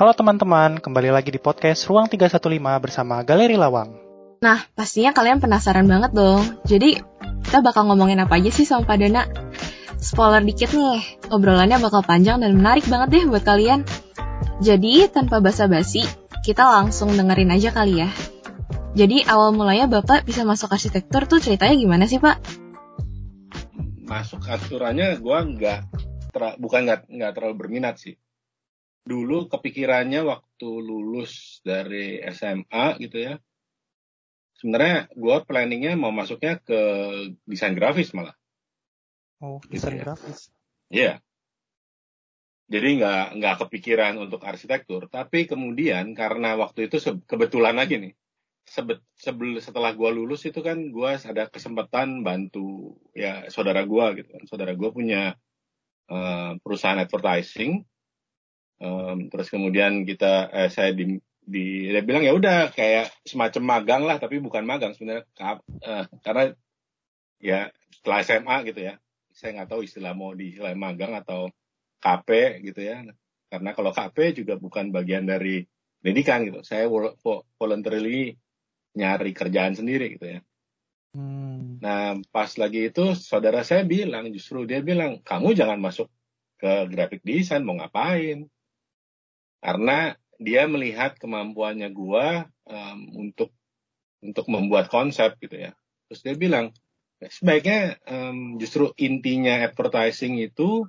Halo teman-teman, kembali lagi di podcast Ruang 315 bersama Galeri Lawang. Nah, pastinya kalian penasaran banget dong. Jadi, kita bakal ngomongin apa aja sih sama Pak Dana? Spoiler dikit nih, obrolannya bakal panjang dan menarik banget deh buat kalian. Jadi, tanpa basa-basi, kita langsung dengerin aja kali ya. Jadi, awal mulanya Bapak bisa masuk arsitektur tuh ceritanya gimana sih, Pak? Masuk aturannya gue nggak, bukan nggak nggak terlalu berminat sih dulu kepikirannya waktu lulus dari SMA gitu ya. Sebenarnya gue planningnya mau masuknya ke desain grafis malah. Oh, desain gitu ya. grafis. Iya. Yeah. Jadi nggak nggak kepikiran untuk arsitektur, tapi kemudian karena waktu itu kebetulan lagi nih, sebet, sebel, setelah gue lulus itu kan gue ada kesempatan bantu ya saudara gue gitu kan, saudara gue punya uh, perusahaan advertising, um, terus kemudian kita eh, saya di, di dia bilang ya udah kayak semacam magang lah tapi bukan magang sebenarnya. Uh, karena ya setelah SMA gitu ya saya nggak tahu istilah mau di istilah magang atau KP gitu ya. Karena kalau KP juga bukan bagian dari pendidikan gitu. Saya voluntarily nyari kerjaan sendiri gitu ya. Hmm. nah pas lagi itu saudara saya bilang justru dia bilang kamu jangan masuk ke graphic design mau ngapain karena dia melihat kemampuannya gua um, untuk untuk membuat konsep gitu ya. Terus dia bilang sebaiknya um, justru intinya advertising itu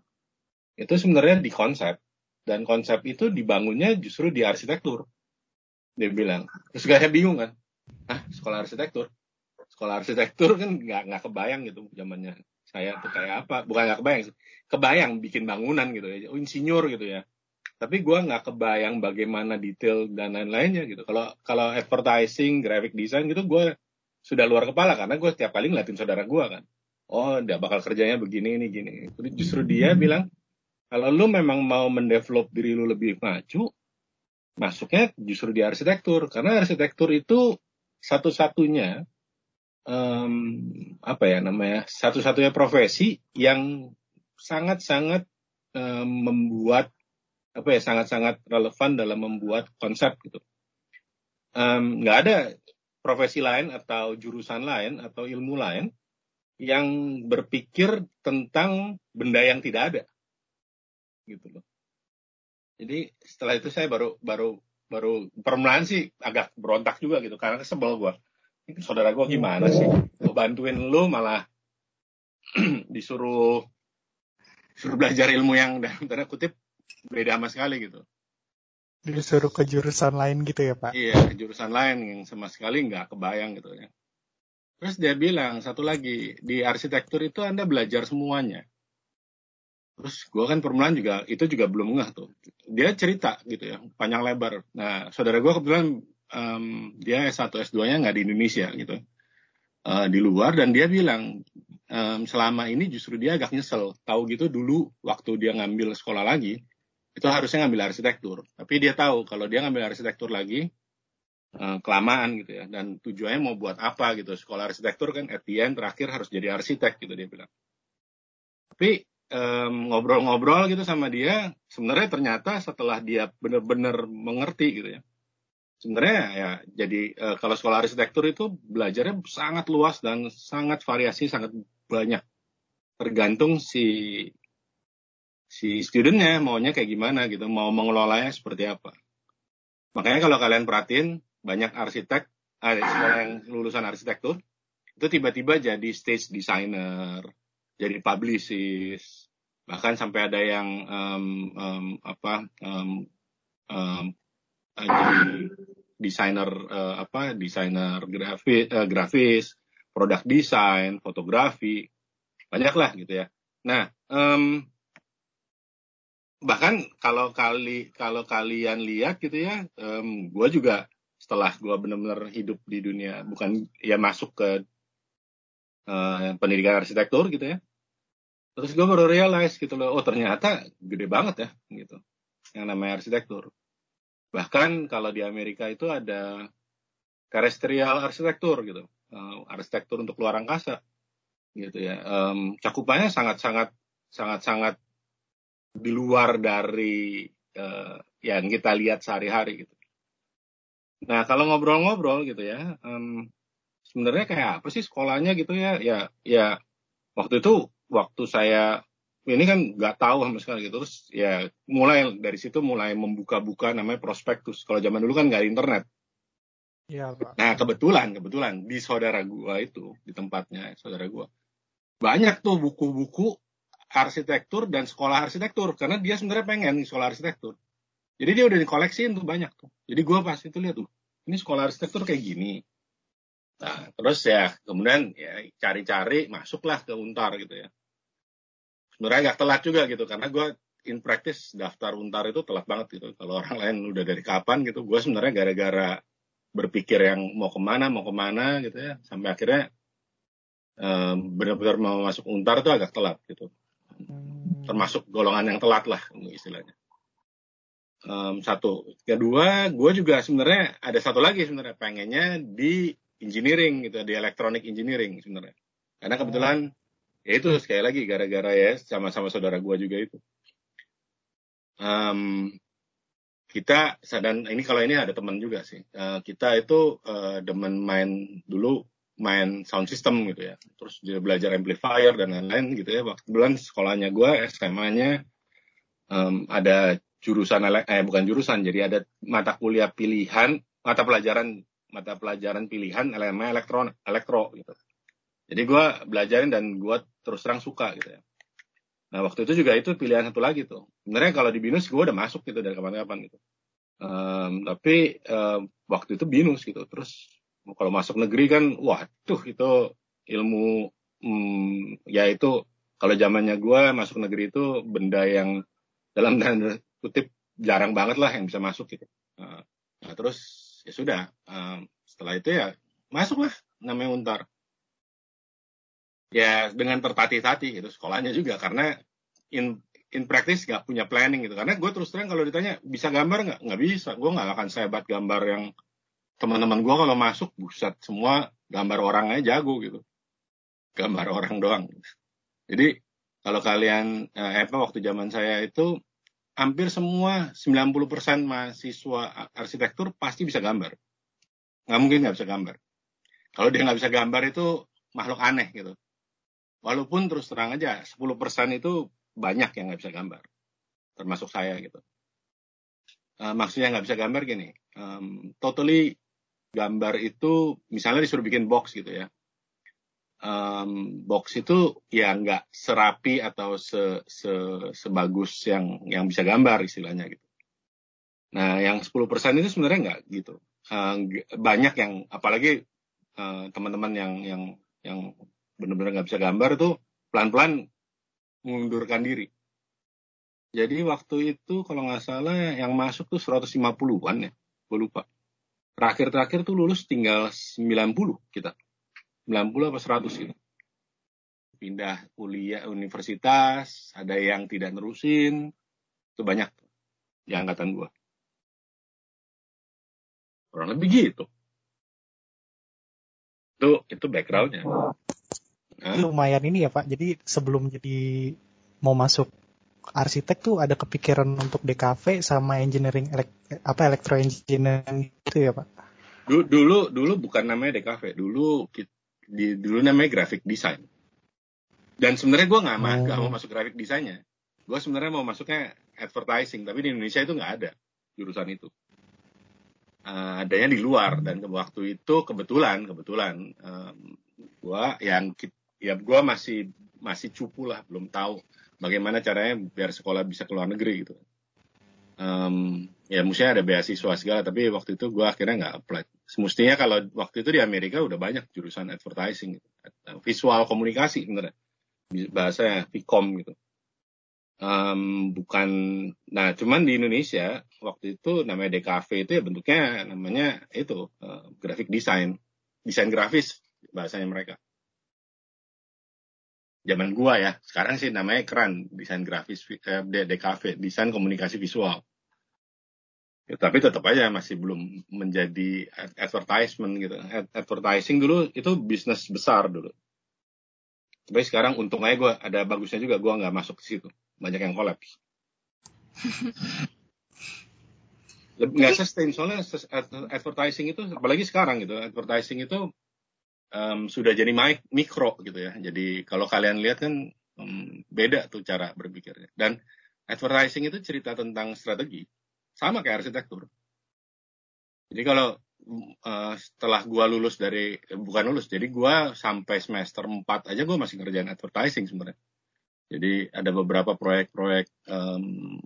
itu sebenarnya di konsep. Dan konsep itu dibangunnya justru di arsitektur. Dia bilang. Terus saya bingung kan? Ah sekolah arsitektur? Sekolah arsitektur kan nggak nggak kebayang gitu zamannya. Saya tuh kayak apa? Bukan nggak kebayang kebayang bikin bangunan gitu ya. Insinyur gitu ya tapi gue nggak kebayang bagaimana detail dan lain-lainnya gitu. Kalau kalau advertising graphic design gitu gue sudah luar kepala. Karena gue setiap kali ngeliatin saudara gue kan. Oh dia bakal kerjanya begini ini gini. Justru dia bilang kalau lu memang mau mendevelop diri lu lebih maju masuknya justru di arsitektur. Karena arsitektur itu satu-satunya um, apa ya namanya satu-satunya profesi yang sangat-sangat um, membuat apa ya sangat-sangat relevan dalam membuat konsep gitu. Nggak um, ada profesi lain atau jurusan lain atau ilmu lain yang berpikir tentang benda yang tidak ada, gitu loh. Jadi setelah itu saya baru baru baru permulaan sih agak berontak juga gitu karena sebel gue. Saudara gue gimana sih? Gue bantuin lu malah disuruh suruh belajar ilmu yang dalam tanda kutip beda sama sekali gitu. Disuruh ke jurusan lain gitu ya Pak? Iya, ke jurusan lain yang sama sekali nggak kebayang gitu ya. Terus dia bilang, satu lagi, di arsitektur itu Anda belajar semuanya. Terus gue kan permulaan juga, itu juga belum ngeh tuh. Dia cerita gitu ya, panjang lebar. Nah, saudara gue kebetulan um, dia S1, S2-nya nggak di Indonesia gitu. Uh, di luar, dan dia bilang, um, selama ini justru dia agak nyesel. Tahu gitu dulu, waktu dia ngambil sekolah lagi, itu harusnya ngambil arsitektur. Tapi dia tahu kalau dia ngambil arsitektur lagi uh, kelamaan gitu ya. Dan tujuannya mau buat apa gitu. Sekolah arsitektur kan at the end terakhir harus jadi arsitek gitu dia bilang. Tapi ngobrol-ngobrol um, gitu sama dia, sebenarnya ternyata setelah dia benar-benar mengerti gitu ya. Sebenarnya ya jadi uh, kalau sekolah arsitektur itu belajarnya sangat luas dan sangat variasi sangat banyak. Tergantung si si studentnya maunya kayak gimana gitu, mau mengelolanya seperti apa. Makanya kalau kalian perhatiin banyak arsitek, ada sekolah yang lulusan arsitektur itu tiba-tiba jadi stage designer, jadi publicist, bahkan sampai ada yang um, um, apa um, um, jadi desainer uh, apa desainer grafis, uh, grafis, produk desain, fotografi, banyak lah gitu ya. Nah, um, bahkan kalau kali kalau kalian lihat gitu ya, um, gue juga setelah gue benar-benar hidup di dunia bukan ya masuk ke uh, pendidikan arsitektur gitu ya, terus gue baru realize gitu loh, oh ternyata gede banget ya gitu, yang namanya arsitektur. Bahkan kalau di Amerika itu ada terestrial arsitektur gitu, uh, arsitektur untuk luar angkasa gitu ya. Um, cakupannya sangat-sangat sangat-sangat di luar dari uh, yang kita lihat sehari-hari gitu. Nah kalau ngobrol-ngobrol gitu ya, um, sebenarnya kayak apa sih sekolahnya gitu ya? Ya, ya waktu itu waktu saya ini kan nggak tahu sama sekali gitu terus ya mulai dari situ mulai membuka-buka namanya prospektus kalau zaman dulu kan nggak internet ya, Pak. nah kebetulan kebetulan di saudara gua itu di tempatnya saudara gua banyak tuh buku-buku arsitektur dan sekolah arsitektur karena dia sebenarnya pengen sekolah arsitektur. Jadi dia udah dikoleksiin tuh banyak tuh. Jadi gua pas itu lihat tuh ini sekolah arsitektur kayak gini. Nah terus ya kemudian ya cari-cari masuklah ke untar gitu ya. Sebenarnya agak telat juga gitu karena gue in practice daftar untar itu telat banget gitu. Kalau orang lain udah dari kapan gitu gue sebenarnya gara-gara berpikir yang mau ke mana mau ke mana gitu ya. Sampai akhirnya um, benar-benar mau masuk untar itu agak telat gitu. Termasuk golongan yang telat lah istilahnya. Um, satu. Kedua gue juga sebenarnya ada satu lagi sebenarnya pengennya di engineering gitu di electronic engineering sebenarnya. Karena kebetulan ya itu sekali lagi gara-gara ya sama-sama saudara gua juga itu. Um, kita dan ini kalau ini ada teman juga sih. Uh, kita itu uh, demen main dulu main sound system gitu ya terus dia belajar amplifier dan lain-lain gitu ya waktu bulan sekolahnya gue SMA-nya um, ada jurusan eh bukan jurusan jadi ada mata kuliah pilihan mata pelajaran mata pelajaran pilihan elemen elektron elektro gitu jadi gue belajarin dan gue terus terang suka gitu ya. Nah waktu itu juga itu pilihan satu lagi tuh. Sebenarnya kalau di binus gue udah masuk gitu dari kapan-kapan gitu. Um, tapi um, waktu itu binus gitu. Terus kalau masuk negeri kan, wah tuh itu ilmu, um, ya itu kalau zamannya gue masuk negeri itu benda yang dalam tanda kutip jarang banget lah yang bisa masuk gitu. Uh, nah terus ya sudah, um, setelah itu ya masuk lah namanya Untar. Ya dengan tertati-tati gitu sekolahnya juga karena in in practice nggak punya planning gitu. Karena gue terus terang kalau ditanya bisa gambar nggak? Nggak bisa gue nggak akan sehebat gambar yang teman-teman gue kalau masuk buset semua gambar orangnya jago gitu gambar orang doang jadi kalau kalian eh, apa waktu zaman saya itu hampir semua 90% mahasiswa arsitektur pasti bisa gambar nggak mungkin nggak bisa gambar kalau dia nggak bisa gambar itu makhluk aneh gitu Walaupun terus terang aja 10% itu banyak yang nggak bisa gambar. Termasuk saya gitu. Uh, maksudnya nggak bisa gambar gini. Um, totally gambar itu misalnya disuruh bikin box gitu ya. Um, box itu ya nggak serapi atau se, se, sebagus yang yang bisa gambar istilahnya gitu. Nah, yang 10% itu sebenarnya nggak gitu. Uh, banyak yang apalagi uh, teman-teman yang yang yang benar-benar nggak bisa gambar itu pelan-pelan mengundurkan diri. Jadi waktu itu kalau nggak salah yang masuk tuh 150-an ya, gue lupa. Terakhir-terakhir tuh lulus tinggal 90 kita. 90 apa 100 gitu. Pindah kuliah universitas, ada yang tidak nerusin, itu banyak di angkatan gue. Kurang lebih gitu. Itu itu backgroundnya. Lumayan ini ya Pak. Jadi sebelum jadi mau masuk arsitek tuh ada kepikiran untuk DKV sama engineering elek, apa elektro engineering gitu ya Pak? Dulu dulu, dulu bukan namanya DKV, dulu di dulu namanya graphic design. Dan sebenarnya gue nggak oh. mau masuk graphic desainnya. Gue sebenarnya mau masuknya advertising, tapi di Indonesia itu nggak ada jurusan itu. Uh, adanya di luar dan waktu itu kebetulan kebetulan um, gue yang ya gue masih masih cupu lah belum tahu bagaimana caranya biar sekolah bisa keluar negeri gitu. Um, ya mestinya ada beasiswa segala tapi waktu itu gue akhirnya nggak apply. Semestinya kalau waktu itu di Amerika udah banyak jurusan advertising gitu. visual komunikasi bener bahasa Vcom gitu. Um, bukan nah cuman di Indonesia waktu itu namanya DKV itu ya bentuknya namanya itu uh, graphic design. Desain grafis bahasanya mereka zaman gua ya. Sekarang sih namanya keren desain grafis eh, DKV, desain komunikasi visual. Ya, tapi tetap aja masih belum menjadi advertisement gitu. Advertising dulu itu bisnis besar dulu. Tapi sekarang untung aja gue ada bagusnya juga gue nggak masuk ke situ. Banyak yang kolaps. nggak sustain soalnya advertising itu apalagi sekarang gitu advertising itu um, sudah jadi mikro gitu ya. Jadi kalau kalian lihat kan um, beda tuh cara berpikirnya. Dan advertising itu cerita tentang strategi sama kayak arsitektur. Jadi kalau uh, setelah gua lulus dari eh, bukan lulus jadi gua sampai semester 4 aja gua masih ngerjain advertising sebenarnya. Jadi ada beberapa proyek-proyek um,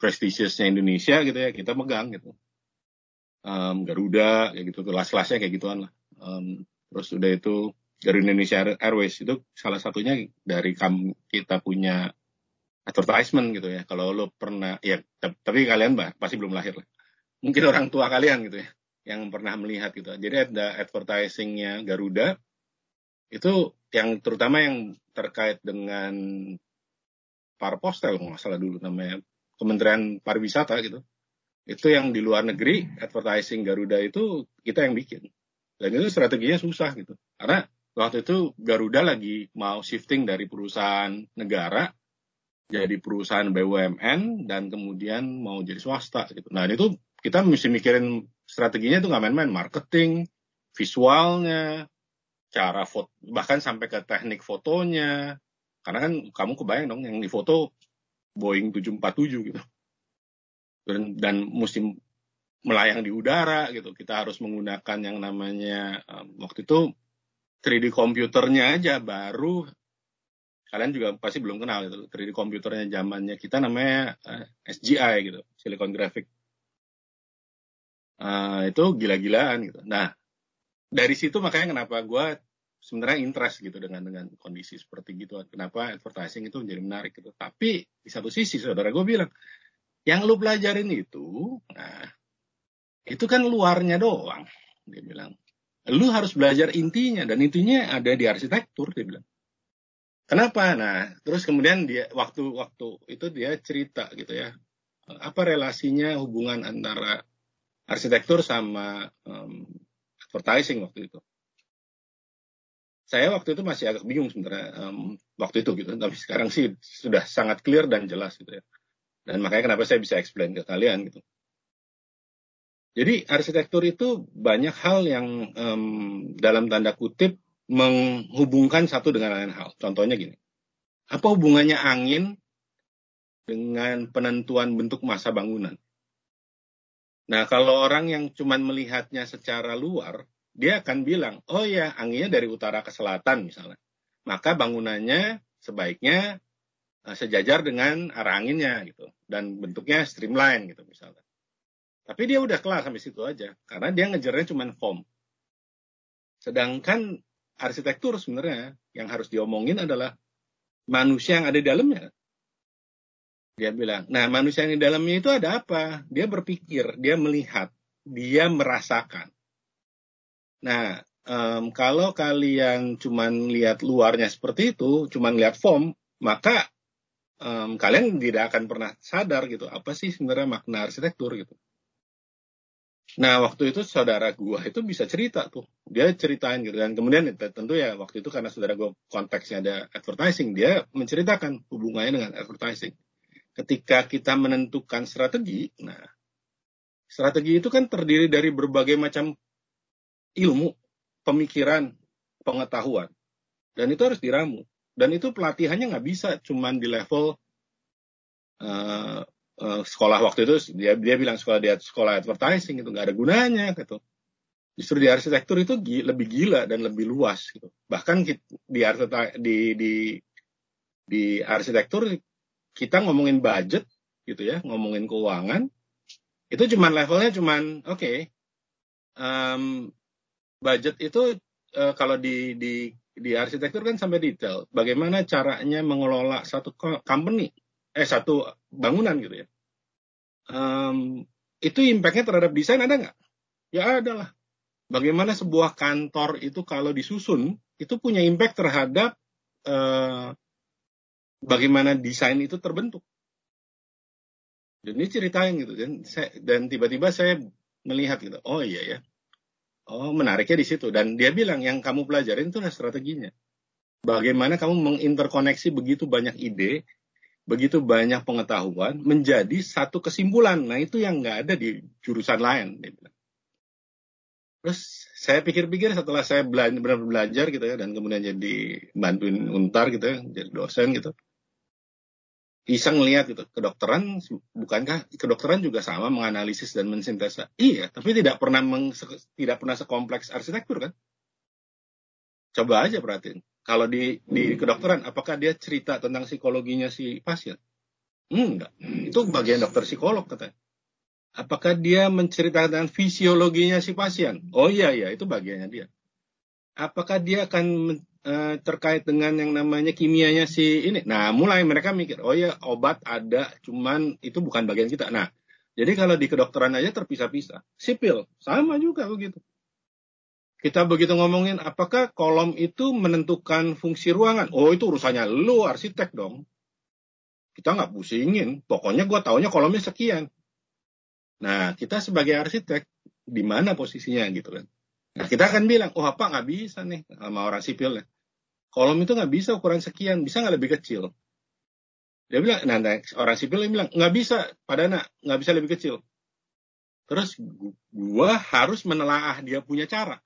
prestigiousnya Indonesia gitu ya kita megang gitu. Um, Garuda kayak gitu kelas-kelasnya kayak gituan lah. Um, terus udah itu dari Indonesia Airways itu salah satunya dari kam kita punya advertisement gitu ya. Kalau lo pernah ya tapi kalian bah, pasti belum lahir lah. Mungkin orang tua kalian gitu ya yang pernah melihat gitu. Jadi ada advertisingnya Garuda. Itu yang terutama yang terkait dengan Parpostel nggak salah dulu namanya. Kementerian Pariwisata gitu. Itu yang di luar negeri advertising Garuda itu kita yang bikin. Dan itu strateginya susah gitu. Karena waktu itu Garuda lagi mau shifting dari perusahaan negara jadi perusahaan BUMN dan kemudian mau jadi swasta gitu. Nah itu kita mesti mikirin strateginya itu nggak main-main, marketing, visualnya, cara foto, bahkan sampai ke teknik fotonya. Karena kan kamu kebayang dong yang di foto Boeing 747 gitu. Dan, dan mesti melayang di udara gitu. Kita harus menggunakan yang namanya um, waktu itu 3D komputernya aja baru kalian juga pasti belum kenal itu 3D komputernya zamannya kita namanya uh, eh, SGI gitu, Silicon Graphic. Uh, itu gila-gilaan gitu. Nah, dari situ makanya kenapa gue sebenarnya interest gitu dengan dengan kondisi seperti gitu. Kenapa advertising itu menjadi menarik gitu. Tapi di satu sisi saudara gue bilang, yang lu pelajarin itu, nah itu kan luarnya doang. Dia bilang, lu harus belajar intinya dan intinya ada di arsitektur. Dia bilang. Kenapa? Nah, terus kemudian dia waktu-waktu itu dia cerita gitu ya, apa relasinya hubungan antara arsitektur sama um, advertising waktu itu saya waktu itu masih agak bingung sebenarnya um, waktu itu gitu tapi sekarang sih sudah sangat clear dan jelas gitu ya dan makanya kenapa saya bisa explain ke kalian gitu jadi arsitektur itu banyak hal yang um, dalam tanda kutip menghubungkan satu dengan lain hal contohnya gini apa hubungannya angin dengan penentuan bentuk masa bangunan nah kalau orang yang cuma melihatnya secara luar dia akan bilang, oh ya anginnya dari utara ke selatan misalnya. Maka bangunannya sebaiknya uh, sejajar dengan arah anginnya gitu. Dan bentuknya streamline gitu misalnya. Tapi dia udah kelar sampai situ aja. Karena dia ngejarnya cuma form. Sedangkan arsitektur sebenarnya yang harus diomongin adalah manusia yang ada di dalamnya. Dia bilang, nah manusia yang di dalamnya itu ada apa? Dia berpikir, dia melihat, dia merasakan. Nah, um, kalau kalian cuma lihat luarnya seperti itu, cuma lihat form, maka um, kalian tidak akan pernah sadar gitu apa sih sebenarnya makna arsitektur gitu. Nah, waktu itu saudara gua itu bisa cerita tuh. Dia ceritain gitu. Dan kemudian tentu ya waktu itu karena saudara gua konteksnya ada advertising, dia menceritakan hubungannya dengan advertising. Ketika kita menentukan strategi, nah strategi itu kan terdiri dari berbagai macam ilmu, pemikiran, pengetahuan. Dan itu harus diramu. Dan itu pelatihannya nggak bisa cuman di level uh, uh, sekolah waktu itu dia dia bilang sekolah dia sekolah advertising itu nggak ada gunanya gitu. Justru di arsitektur itu lebih gila dan lebih luas gitu. Bahkan di di di di arsitektur kita ngomongin budget gitu ya, ngomongin keuangan itu cuman levelnya cuman oke okay, um, budget itu uh, kalau di di di arsitektur kan sampai detail. Bagaimana caranya mengelola satu company, eh satu bangunan gitu ya. Um, itu impactnya terhadap desain ada nggak? Ya ada lah. Bagaimana sebuah kantor itu kalau disusun itu punya impact terhadap uh, bagaimana desain itu terbentuk. Dan ini ceritain gitu dan dan tiba-tiba saya melihat gitu, oh iya ya, Oh, menariknya di situ. Dan dia bilang yang kamu pelajarin itu strateginya. Bagaimana kamu menginterkoneksi begitu banyak ide begitu banyak pengetahuan menjadi satu kesimpulan. Nah itu yang nggak ada di jurusan lain. Terus saya pikir-pikir setelah saya belajar, benar belajar gitu ya dan kemudian jadi bantuin untar gitu ya, jadi dosen gitu. Bisa ngelihat gitu, kedokteran bukankah kedokteran juga sama menganalisis dan mensintesa? Iya, tapi tidak pernah meng, tidak pernah sekompleks arsitektur kan? Coba aja perhatiin kalau di di kedokteran, apakah dia cerita tentang psikologinya si pasien? Enggak. Itu bagian dokter psikolog katanya. Apakah dia menceritakan fisiologinya si pasien? Oh iya iya, itu bagiannya dia. Apakah dia akan uh, terkait dengan yang namanya kimianya si ini? Nah, mulai mereka mikir, oh iya obat ada, cuman itu bukan bagian kita. Nah, jadi kalau di kedokteran aja terpisah-pisah. Sipil sama juga begitu kita begitu ngomongin apakah kolom itu menentukan fungsi ruangan. Oh itu urusannya lu arsitek dong. Kita nggak pusingin. Pokoknya gue taunya kolomnya sekian. Nah kita sebagai arsitek di mana posisinya gitu kan. Nah kita akan bilang, oh apa nggak bisa nih sama orang sipil ya. Kolom itu nggak bisa ukuran sekian, bisa nggak lebih kecil? Dia bilang, nah, nah orang sipil yang bilang nggak bisa, padahal nggak bisa lebih kecil. Terus gua harus menelaah dia punya cara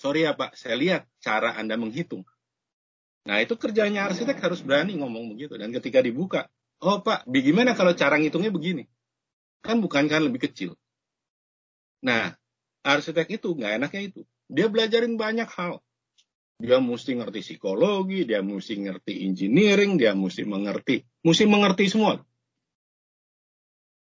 sorry ya Pak, saya lihat cara Anda menghitung. Nah itu kerjanya arsitek harus berani ngomong begitu. Dan ketika dibuka, oh Pak, bagaimana kalau cara ngitungnya begini? Kan bukan kan lebih kecil. Nah, arsitek itu nggak enaknya itu. Dia belajarin banyak hal. Dia mesti ngerti psikologi, dia mesti ngerti engineering, dia mesti mengerti, mesti mengerti semua.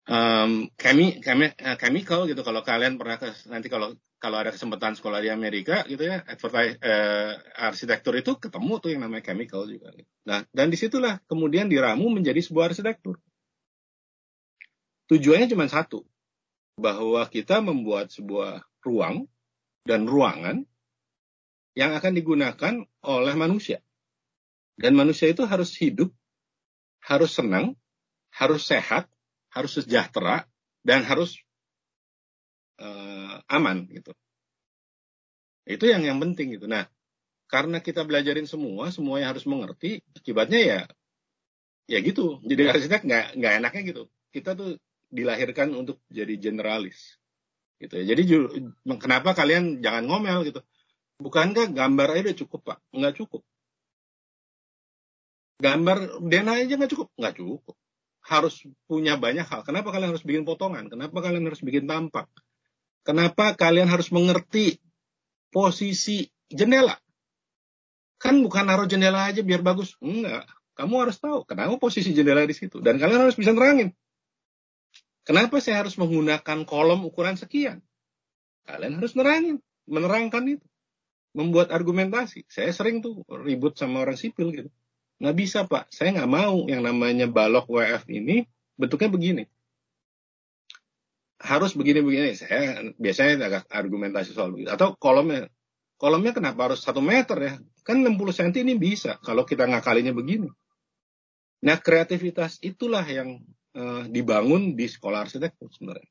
Um, chemi, uh, chemical gitu kalau kalian pernah ke, nanti kalau kalau ada kesempatan sekolah di Amerika gitu ya, advertise, eh, arsitektur itu ketemu tuh yang namanya chemical juga. Nah, dan di situlah kemudian diramu menjadi sebuah arsitektur. Tujuannya cuma satu, bahwa kita membuat sebuah ruang dan ruangan yang akan digunakan oleh manusia. Dan manusia itu harus hidup, harus senang, harus sehat, harus sejahtera, dan harus uh, aman gitu. Itu yang yang penting gitu. Nah, karena kita belajarin semua, semua yang harus mengerti, akibatnya ya ya gitu. Jadi arsitek nggak nggak enaknya gitu. Kita tuh dilahirkan untuk jadi generalis gitu ya. Jadi kenapa kalian jangan ngomel gitu? Bukankah gambar aja udah cukup pak? Nggak cukup. Gambar DNA aja nggak cukup? Nggak cukup. Harus punya banyak hal. Kenapa kalian harus bikin potongan? Kenapa kalian harus bikin tampak? Kenapa kalian harus mengerti posisi jendela? Kan bukan naruh jendela aja biar bagus. Enggak. Kamu harus tahu kenapa posisi jendela di situ. Dan kalian harus bisa nerangin. Kenapa saya harus menggunakan kolom ukuran sekian? Kalian harus nerangin. Menerangkan itu. Membuat argumentasi. Saya sering tuh ribut sama orang sipil gitu. Nggak bisa pak. Saya nggak mau yang namanya balok WF ini bentuknya begini harus begini-begini. Saya biasanya agak argumentasi soal begitu. Atau kolomnya, kolomnya kenapa harus satu meter ya? Kan 60 cm ini bisa kalau kita ngakalinya begini. Nah kreativitas itulah yang uh, dibangun di sekolah arsitektur sebenarnya.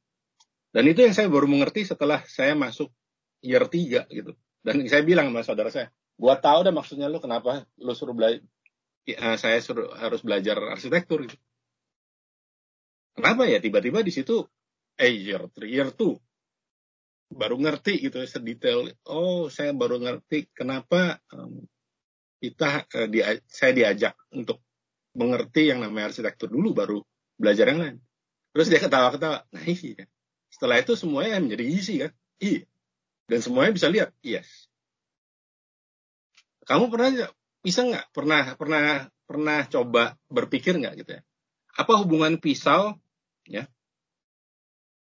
Dan itu yang saya baru mengerti setelah saya masuk year 3 gitu. Dan saya bilang sama saudara saya, gua tahu dah maksudnya lu kenapa lu suruh belajar, uh, saya suruh harus belajar arsitektur gitu. Kenapa ya tiba-tiba di situ eh year three, year two. Baru ngerti gitu sedetail. Oh saya baru ngerti kenapa um, kita uh, dia, saya diajak untuk mengerti yang namanya arsitektur dulu baru belajar yang lain. Terus dia ketawa-ketawa. Nah iya. Setelah itu semuanya menjadi isi kan? Iya. Dan semuanya bisa lihat. Yes. Kamu pernah bisa nggak? Pernah pernah pernah coba berpikir nggak gitu ya? Apa hubungan pisau ya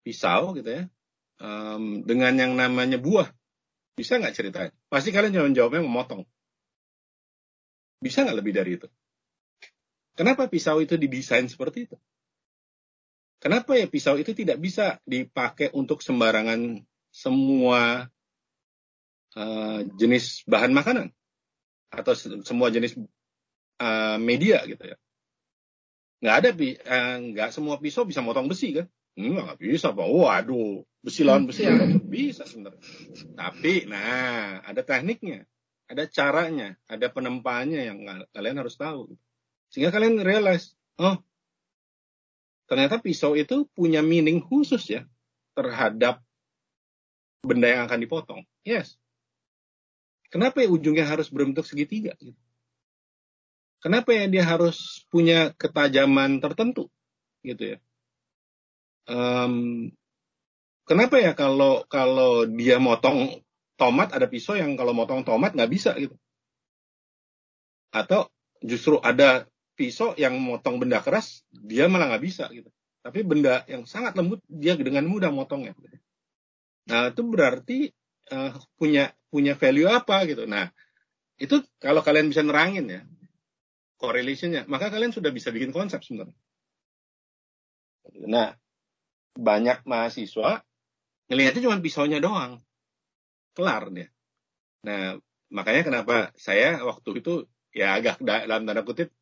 pisau gitu ya. Um, dengan yang namanya buah. Bisa nggak ceritanya pasti kalian jangan jawabnya memotong. Bisa nggak lebih dari itu? Kenapa pisau itu didesain seperti itu? Kenapa ya pisau itu tidak bisa dipakai untuk sembarangan semua uh, jenis bahan makanan? Atau semua jenis uh, media gitu ya? Nggak ada uh, nggak semua pisau bisa motong besi kan Enggak, nggak bisa Pak. Waduh, besi lawan besi ya bisa sebenarnya. Tapi, nah, ada tekniknya, ada caranya, ada penempaannya yang kalian harus tahu. Sehingga kalian realize, oh, ternyata pisau itu punya meaning khusus ya terhadap benda yang akan dipotong. Yes. Kenapa ya ujungnya harus berbentuk segitiga? Gitu? Kenapa ya dia harus punya ketajaman tertentu? Gitu ya. Um, kenapa ya kalau kalau dia motong tomat ada pisau yang kalau motong tomat nggak bisa gitu? Atau justru ada pisau yang motong benda keras dia malah nggak bisa gitu. Tapi benda yang sangat lembut dia dengan mudah motongnya. Nah itu berarti uh, punya punya value apa gitu? Nah itu kalau kalian bisa nerangin ya correlationnya maka kalian sudah bisa bikin konsep sebenarnya. Nah banyak mahasiswa ngelihatnya cuma pisaunya doang kelar dia nah makanya kenapa saya waktu itu ya agak dalam tanda kutip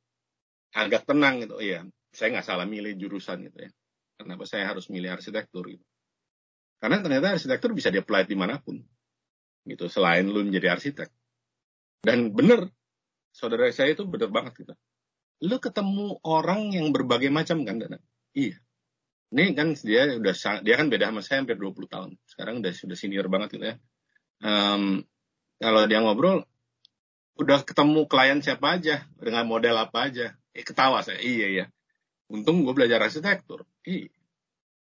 agak tenang gitu. Iya, saya nggak salah milih jurusan gitu ya. Kenapa saya harus milih arsitektur gitu. Karena ternyata arsitektur bisa di-apply di mana pun. Gitu, selain lu menjadi arsitek. Dan bener, saudara saya itu bener banget gitu. Lu ketemu orang yang berbagai macam kan, Dana? Iya. Ini kan dia udah dia kan beda sama saya hampir 20 tahun. Sekarang udah sudah senior banget gitu ya. Um, kalau dia ngobrol, udah ketemu klien siapa aja, dengan model apa aja, Eh, ketawa saya. Iya, iya. Untung gue belajar arsitektur. Iya.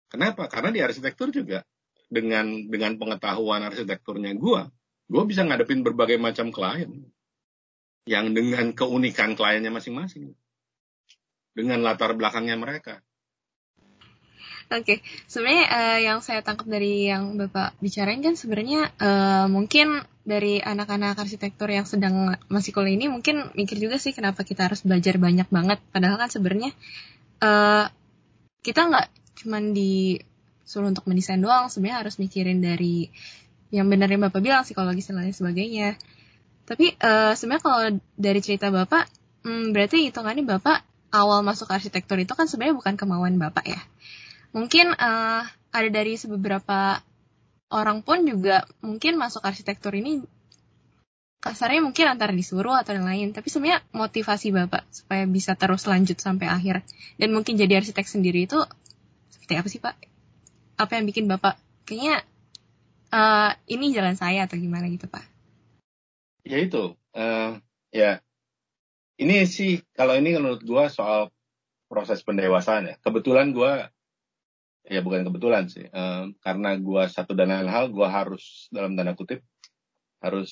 Kenapa? Karena di arsitektur juga dengan dengan pengetahuan arsitekturnya gue, gue bisa ngadepin berbagai macam klien yang dengan keunikan kliennya masing-masing, dengan latar belakangnya mereka. Oke, okay. sebenarnya uh, yang saya tangkap dari yang Bapak bicarain kan sebenarnya uh, mungkin dari anak-anak arsitektur yang sedang masih kuliah ini mungkin mikir juga sih kenapa kita harus belajar banyak banget. Padahal kan sebenarnya uh, kita nggak cuman disuruh untuk mendesain doang, sebenarnya harus mikirin dari yang benar yang Bapak bilang psikologi dan lain sebagainya. Tapi uh, sebenarnya kalau dari cerita Bapak, hmm, berarti hitungannya Bapak awal masuk arsitektur itu kan sebenarnya bukan kemauan Bapak ya mungkin uh, ada dari beberapa orang pun juga mungkin masuk arsitektur ini kasarnya mungkin antara disuruh atau yang lain. Tapi sebenarnya motivasi bapak supaya bisa terus lanjut sampai akhir. Dan mungkin jadi arsitek sendiri itu seperti apa sih pak? Apa yang bikin bapak kayaknya uh, ini jalan saya atau gimana gitu pak? Ya itu uh, ya. Ini sih kalau ini menurut gue soal proses pendewasaan ya. Kebetulan gue ya bukan kebetulan sih. Um, karena gue satu dan lain hal gue harus dalam tanda kutip harus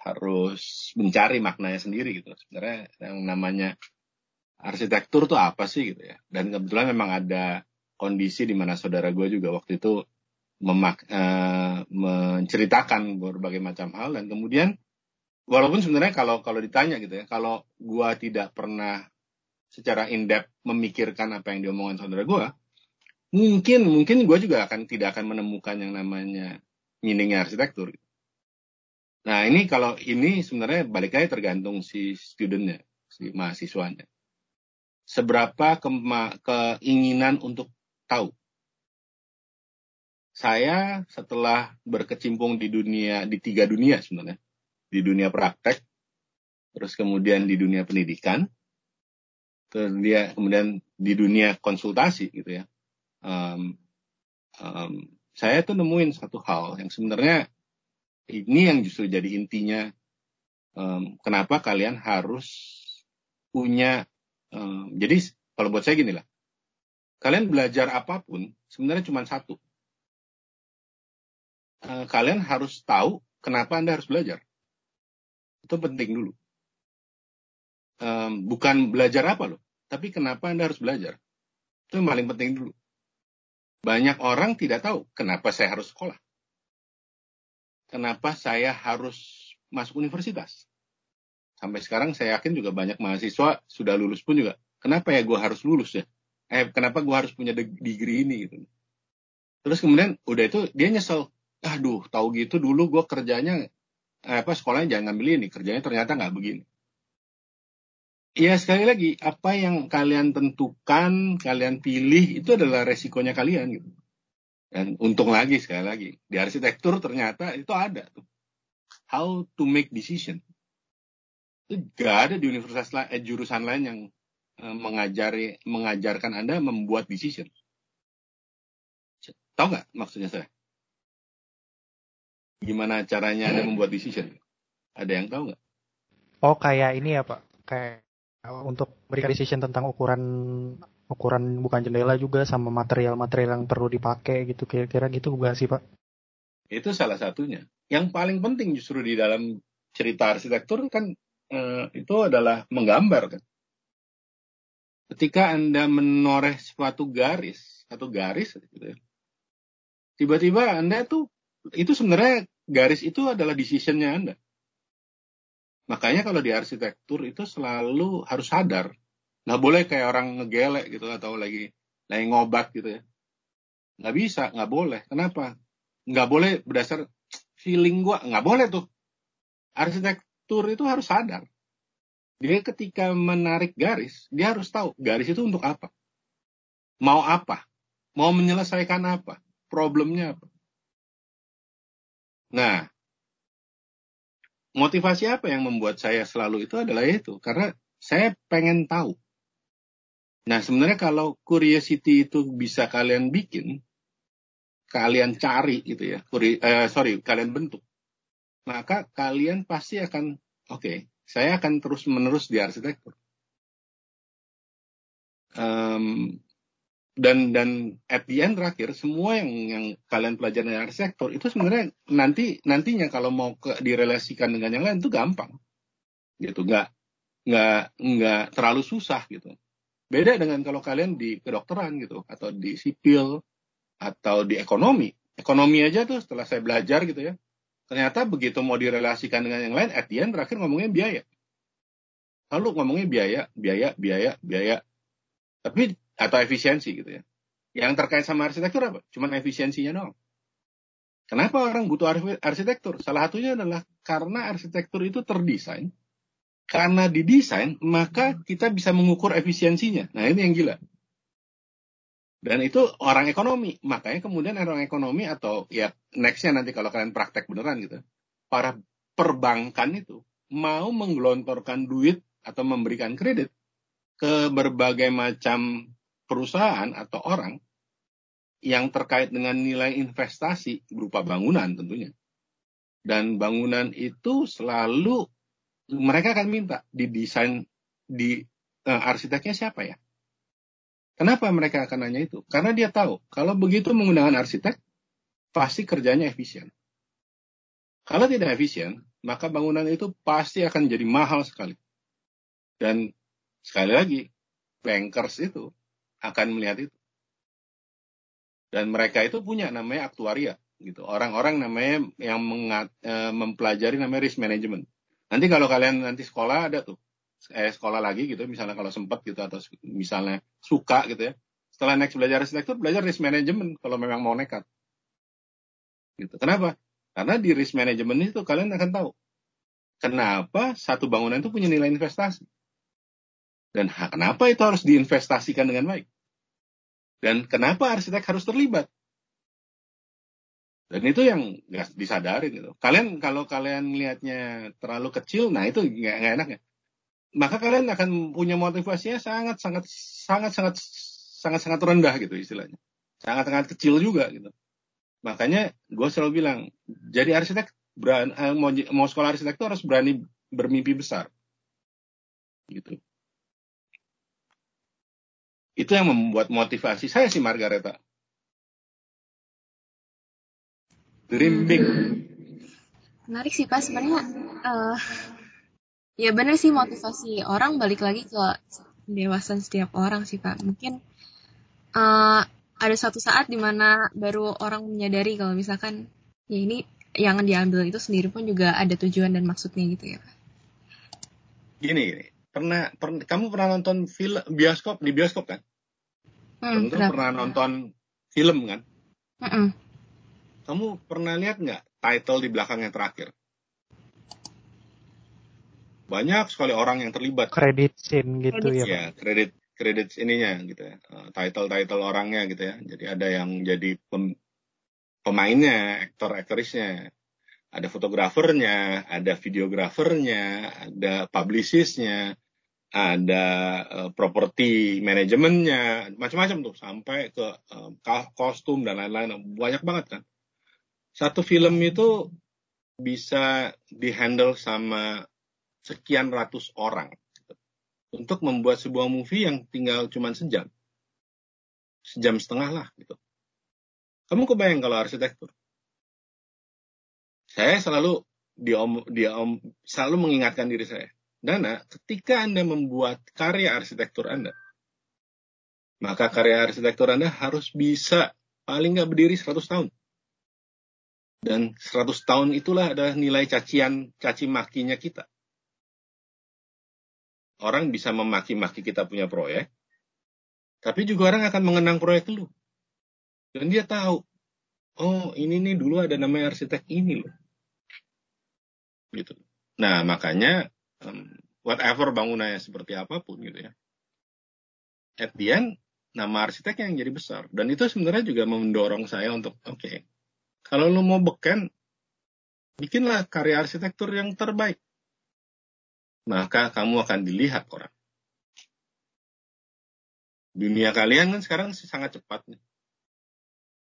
harus mencari maknanya sendiri gitu. Sebenarnya yang namanya arsitektur tuh apa sih gitu ya? Dan kebetulan memang ada kondisi di mana saudara gue juga waktu itu memak uh, menceritakan berbagai macam hal. Dan kemudian walaupun sebenarnya kalau kalau ditanya gitu ya kalau gue tidak pernah secara in depth memikirkan apa yang diomongkan saudara gue mungkin mungkin gue juga akan tidak akan menemukan yang namanya meaningnya arsitektur. Nah ini kalau ini sebenarnya balik lagi tergantung si studentnya, si mahasiswanya. Seberapa kema keinginan untuk tahu. Saya setelah berkecimpung di dunia di tiga dunia sebenarnya, di dunia praktek, terus kemudian di dunia pendidikan, terus dia kemudian di dunia konsultasi gitu ya um, um, saya tuh nemuin satu hal yang sebenarnya ini yang justru jadi intinya. Um, kenapa kalian harus punya um, jadi kalau buat saya gini lah. Kalian belajar apa pun sebenarnya cuma satu. Uh, kalian harus tahu kenapa anda harus belajar. Itu penting dulu. Bukan belajar apa loh tapi kenapa anda harus belajar. Itu yang paling penting dulu banyak orang tidak tahu kenapa saya harus sekolah. Kenapa saya harus masuk universitas. Sampai sekarang saya yakin juga banyak mahasiswa sudah lulus pun juga. Kenapa ya gue harus lulus ya? Eh, kenapa gue harus punya degree ini gitu. Terus kemudian udah itu dia nyesel. Aduh, tahu gitu dulu gue kerjanya eh, apa sekolahnya jangan ngambil ini, kerjanya ternyata nggak begini. Ya sekali lagi, apa yang kalian tentukan, kalian pilih itu adalah resikonya kalian gitu. Dan untung lagi sekali lagi, di arsitektur ternyata itu ada tuh. How to make decision. Itu gak ada di universitas lain, eh, jurusan lain yang uh, mengajari mengajarkan Anda membuat decision. Tahu nggak maksudnya saya? Gimana caranya Anda membuat decision? Ada yang tahu nggak? Oh kayak ini ya Pak, kayak untuk berikan decision tentang ukuran ukuran bukan jendela juga sama material-material yang perlu dipakai gitu kira-kira gitu bukan sih Pak? Itu salah satunya. Yang paling penting justru di dalam cerita arsitektur kan eh, itu adalah menggambar kan. Ketika Anda menoreh suatu garis, satu garis gitu ya. Tiba-tiba Anda tuh itu sebenarnya garis itu adalah decisionnya Anda. Makanya kalau di arsitektur itu selalu harus sadar. Nggak boleh kayak orang ngegelek gitu atau lagi lagi ngobat gitu ya. Nggak bisa, nggak boleh. Kenapa? Nggak boleh berdasar feeling gua. Nggak boleh tuh. Arsitektur itu harus sadar. Dia ketika menarik garis, dia harus tahu garis itu untuk apa. Mau apa? Mau menyelesaikan apa? Problemnya apa? Nah, motivasi apa yang membuat saya selalu itu adalah itu karena saya pengen tahu. Nah sebenarnya kalau curiosity itu bisa kalian bikin, kalian cari gitu ya, Curi, uh, sorry kalian bentuk, maka kalian pasti akan oke, okay, saya akan terus menerus di arsitektur. Um, dan dan at the end terakhir semua yang yang kalian pelajari dari arsitektur itu sebenarnya nanti nantinya kalau mau ke direlasikan dengan yang lain itu gampang. Gitu nggak nggak nggak terlalu susah gitu. Beda dengan kalau kalian di kedokteran gitu atau di sipil atau di ekonomi. Ekonomi aja tuh setelah saya belajar gitu ya ternyata begitu mau direlasikan dengan yang lain at the end terakhir ngomongnya biaya. Lalu ngomongnya biaya biaya biaya biaya. Tapi atau efisiensi gitu ya. Yang terkait sama arsitektur apa? Cuman efisiensinya doang. Kenapa orang butuh arsitektur? Salah satunya adalah karena arsitektur itu terdesain. Karena didesain, maka kita bisa mengukur efisiensinya. Nah ini yang gila. Dan itu orang ekonomi. Makanya kemudian orang ekonomi atau ya nextnya nanti kalau kalian praktek beneran gitu. Para perbankan itu mau menggelontorkan duit atau memberikan kredit ke berbagai macam perusahaan atau orang yang terkait dengan nilai investasi berupa bangunan tentunya. Dan bangunan itu selalu mereka akan minta didesain di uh, arsiteknya siapa ya? Kenapa mereka akan nanya itu? Karena dia tahu kalau begitu menggunakan arsitek pasti kerjanya efisien. Kalau tidak efisien, maka bangunan itu pasti akan jadi mahal sekali. Dan sekali lagi, bankers itu akan melihat itu. Dan mereka itu punya namanya aktuaria gitu. Orang-orang namanya yang mengat, e, mempelajari namanya risk management. Nanti kalau kalian nanti sekolah ada tuh eh, sekolah lagi gitu misalnya kalau sempat gitu atau misalnya suka gitu ya. Setelah next belajar arsitektur belajar risk management kalau memang mau nekat. Gitu. Kenapa? Karena di risk management itu kalian akan tahu kenapa satu bangunan itu punya nilai investasi. Dan kenapa itu harus diinvestasikan dengan baik? Dan kenapa arsitek harus terlibat? Dan itu yang nggak disadari gitu. Kalian kalau kalian melihatnya terlalu kecil, nah itu nggak enak ya. Maka kalian akan punya motivasinya sangat sangat sangat sangat sangat sangat rendah gitu istilahnya. Sangat sangat kecil juga gitu. Makanya gue selalu bilang, jadi arsitek berani, eh, mau, mau sekolah arsitek itu harus berani bermimpi besar. Gitu. Itu yang membuat motivasi saya sih Margareta. Dream big. Menarik sih Pak sebenarnya. Uh, ya benar sih motivasi orang balik lagi ke dewasa setiap orang sih Pak. Mungkin uh, ada suatu saat di mana baru orang menyadari kalau misalkan ya ini yang diambil itu sendiri pun juga ada tujuan dan maksudnya gitu ya Pak. Gini, gini. Pernah, pernah kamu pernah nonton film bioskop di bioskop kan? Hmm, Tentu pernah nonton film kan? Mm -mm. Kamu pernah lihat nggak title di belakangnya terakhir? Banyak sekali orang yang terlibat. Kredit scene gitu ya. Ya, kredit kredit ininya gitu ya. Eh, title-title orangnya gitu ya. Jadi ada yang jadi pem, pemainnya, aktor aktrisnya, ada fotografernya, ada videografernya, ada publicistnya, ada uh, properti manajemennya, macam-macam tuh sampai ke uh, kostum dan lain-lain banyak banget kan. Satu film itu bisa dihandle sama sekian ratus orang untuk membuat sebuah movie yang tinggal cuma sejam, sejam setengah lah gitu. Kamu kebayang kalau arsitektur? Saya selalu dia om, dia om, selalu mengingatkan diri saya Dana, ketika Anda membuat karya arsitektur Anda, maka karya arsitektur Anda harus bisa paling nggak berdiri 100 tahun. Dan 100 tahun itulah adalah nilai cacian, caci makinya kita. Orang bisa memaki-maki kita punya proyek, tapi juga orang akan mengenang proyek lu. Dan dia tahu, oh ini nih dulu ada namanya arsitek ini loh. Gitu. Nah, makanya um, whatever bangunannya seperti apa pun gitu ya. At the end, nama arsitek yang jadi besar. Dan itu sebenarnya juga mendorong saya untuk, oke, okay, kalau lu mau beken, bikinlah karya arsitektur yang terbaik. Maka kamu akan dilihat orang. Dunia kalian kan sekarang sangat cepat nih.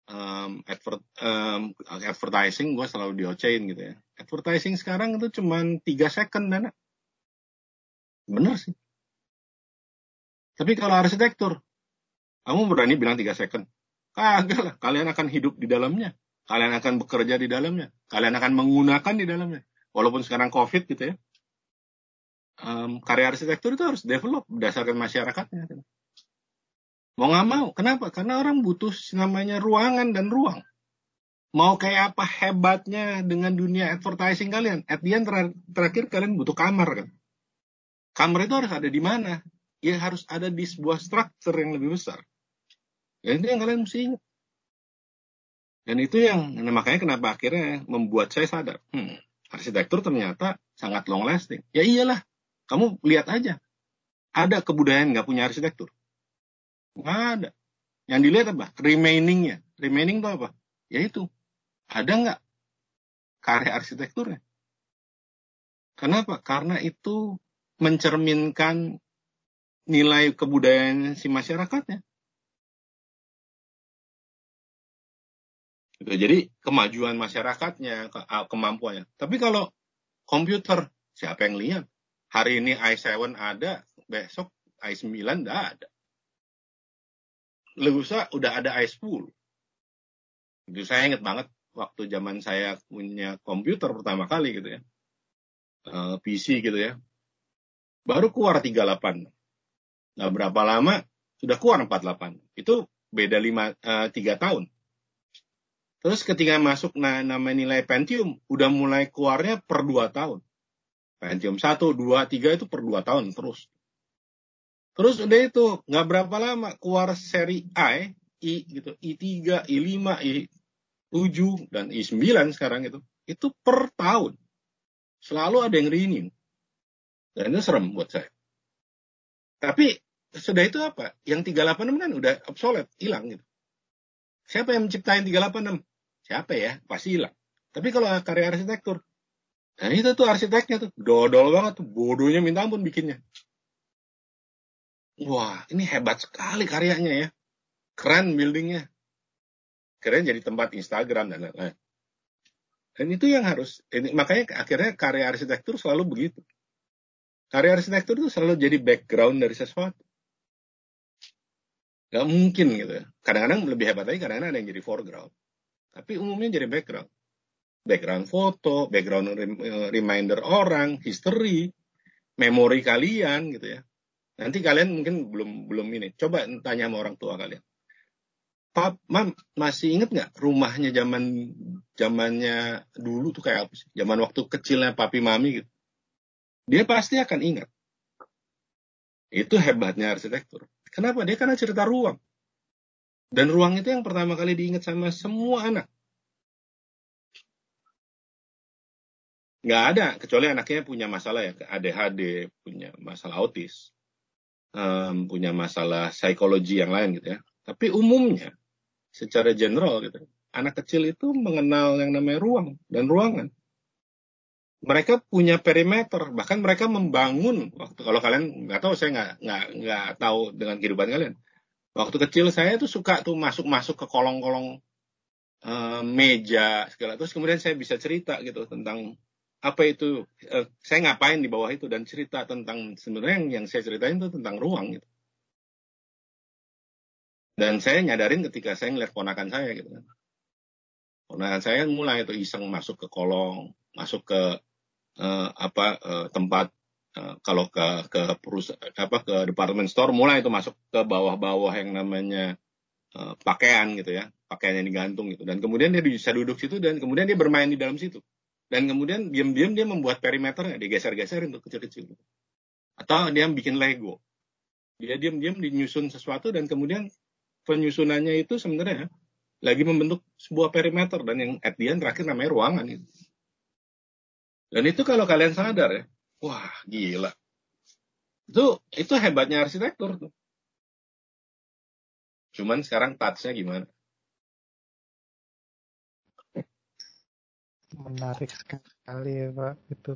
Um, advert, um, advertising gue selalu diocein gitu ya. Advertising sekarang itu cuma 3 second dana Benar sih. Tapi kalau arsitektur, kamu berani bilang tiga second? Kagak lah, kalian akan hidup di dalamnya. Kalian akan bekerja di dalamnya. Kalian akan menggunakan di dalamnya. Walaupun sekarang COVID gitu ya. Um, karya arsitektur itu harus develop berdasarkan masyarakatnya. Mau nggak mau. Kenapa? Karena orang butuh namanya ruangan dan ruang. Mau kayak apa hebatnya dengan dunia advertising kalian? At the end terakhir kalian butuh kamar kan kamar itu harus ada di mana? Ya harus ada di sebuah struktur yang lebih besar. Ya itu yang kalian mesti ingat. Dan itu yang nah makanya kenapa akhirnya membuat saya sadar, hmm, arsitektur ternyata sangat long lasting. Ya iyalah, kamu lihat aja. Ada kebudayaan nggak punya arsitektur? Nggak ada. Yang dilihat apa? Remainingnya. Remaining itu apa? Ya itu. Ada nggak karya arsitekturnya? Kenapa? Karena itu mencerminkan nilai kebudayaan si masyarakatnya. Gitu. Jadi kemajuan masyarakatnya, ke, kemampuannya. Tapi kalau komputer, siapa yang lihat? Hari ini i7 ada, besok i9 tidak ada. Lusa udah ada i10. Itu saya ingat banget waktu zaman saya punya komputer pertama kali gitu ya. Eh, PC gitu ya baru keluar 38. Nah, berapa lama sudah keluar 48. Itu beda 5 uh, 3 tahun. Terus ketika masuk nah, nama nilai Pentium, udah mulai keluarnya per 2 tahun. Pentium 1, 2, 3 itu per 2 tahun terus. Terus udah itu, nggak berapa lama keluar seri I, I gitu, I3, I5, I7, dan I9 sekarang itu. Itu per tahun. Selalu ada yang renew. Dan itu serem buat saya. Tapi sudah itu apa? Yang 386 kan udah obsolete, hilang gitu. Siapa yang menciptain 386? Siapa ya? Pasti hilang. Tapi kalau karya arsitektur, nah itu tuh arsiteknya tuh, dodol banget tuh, bodohnya minta ampun bikinnya. Wah, ini hebat sekali karyanya ya. Keren buildingnya. Keren jadi tempat Instagram dan lain-lain. Dan itu yang harus, ini, makanya akhirnya karya arsitektur selalu begitu karya arsitektur itu selalu jadi background dari sesuatu. Gak mungkin gitu ya. Kadang-kadang lebih hebat lagi, kadang-kadang ada yang jadi foreground. Tapi umumnya jadi background. Background foto, background eh, reminder orang, history, memori kalian gitu ya. Nanti kalian mungkin belum belum ini. Coba tanya sama orang tua kalian. Pap, mam, masih inget nggak rumahnya zaman zamannya dulu tuh kayak apa sih? Zaman waktu kecilnya papi mami gitu dia pasti akan ingat. Itu hebatnya arsitektur. Kenapa? Dia karena cerita ruang. Dan ruang itu yang pertama kali diingat sama semua anak. Nggak ada, kecuali anaknya punya masalah ya, ADHD, punya masalah autis, um, punya masalah psikologi yang lain gitu ya. Tapi umumnya, secara general gitu, anak kecil itu mengenal yang namanya ruang dan ruangan. Mereka punya perimeter. Bahkan mereka membangun waktu kalau kalian nggak tahu saya nggak nggak nggak tahu dengan kehidupan kalian. Waktu kecil saya tuh suka tuh masuk masuk ke kolong-kolong uh, meja segala. Terus kemudian saya bisa cerita gitu tentang apa itu uh, saya ngapain di bawah itu dan cerita tentang sebenarnya yang, yang saya ceritain itu tentang ruang gitu. Dan saya nyadarin ketika saya ngeliat ponakan saya gitu kan. Ponakan saya mulai itu iseng masuk ke kolong masuk ke uh, apa uh, tempat uh, kalau ke ke perusahaan apa ke department store mulai itu masuk ke bawah-bawah yang namanya uh, pakaian gitu ya pakaian yang digantung gitu. Dan kemudian dia bisa duduk situ dan kemudian dia bermain di dalam situ. Dan kemudian diam-diam dia membuat perimeternya digeser-geserin untuk kecil-kecil. Atau dia bikin Lego. Dia diam-diam dinyusun sesuatu dan kemudian penyusunannya itu sebenarnya lagi membentuk sebuah perimeter. Dan yang at the end terakhir namanya ruangan itu. Dan itu kalau kalian sadar ya, wah gila. Itu itu hebatnya arsitektur tuh. Cuman sekarang touch-nya gimana? Menarik sekali ya Pak itu.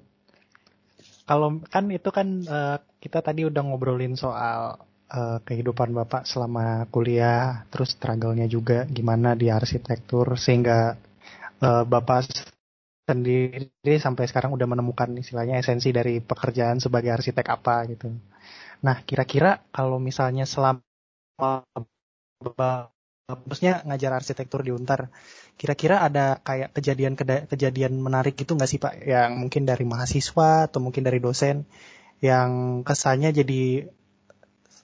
Kalau kan itu kan uh, kita tadi udah ngobrolin soal uh, kehidupan Bapak selama kuliah, terus struggle-nya juga gimana di arsitektur sehingga uh, Bapak sendiri sampai sekarang udah menemukan istilahnya esensi dari pekerjaan sebagai arsitek apa gitu. Nah, kira-kira kalau misalnya selama maksudnya ngajar arsitektur di Untar, kira-kira ada kayak kejadian kejadian menarik gitu nggak sih Pak yang mungkin dari mahasiswa atau mungkin dari dosen yang kesannya jadi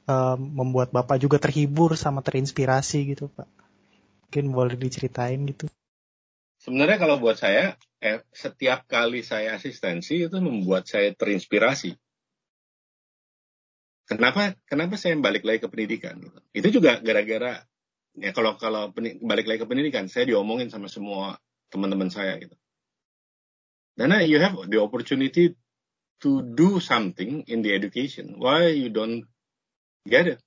um, membuat Bapak juga terhibur sama terinspirasi gitu Pak. Mungkin boleh diceritain gitu. Sebenarnya kalau buat saya, eh, setiap kali saya asistensi itu membuat saya terinspirasi. Kenapa? Kenapa saya balik lagi ke pendidikan? Itu juga gara-gara ya kalau kalau balik lagi ke pendidikan, saya diomongin sama semua teman-teman saya gitu. Karena you have the opportunity to do something in the education. Why you don't get it?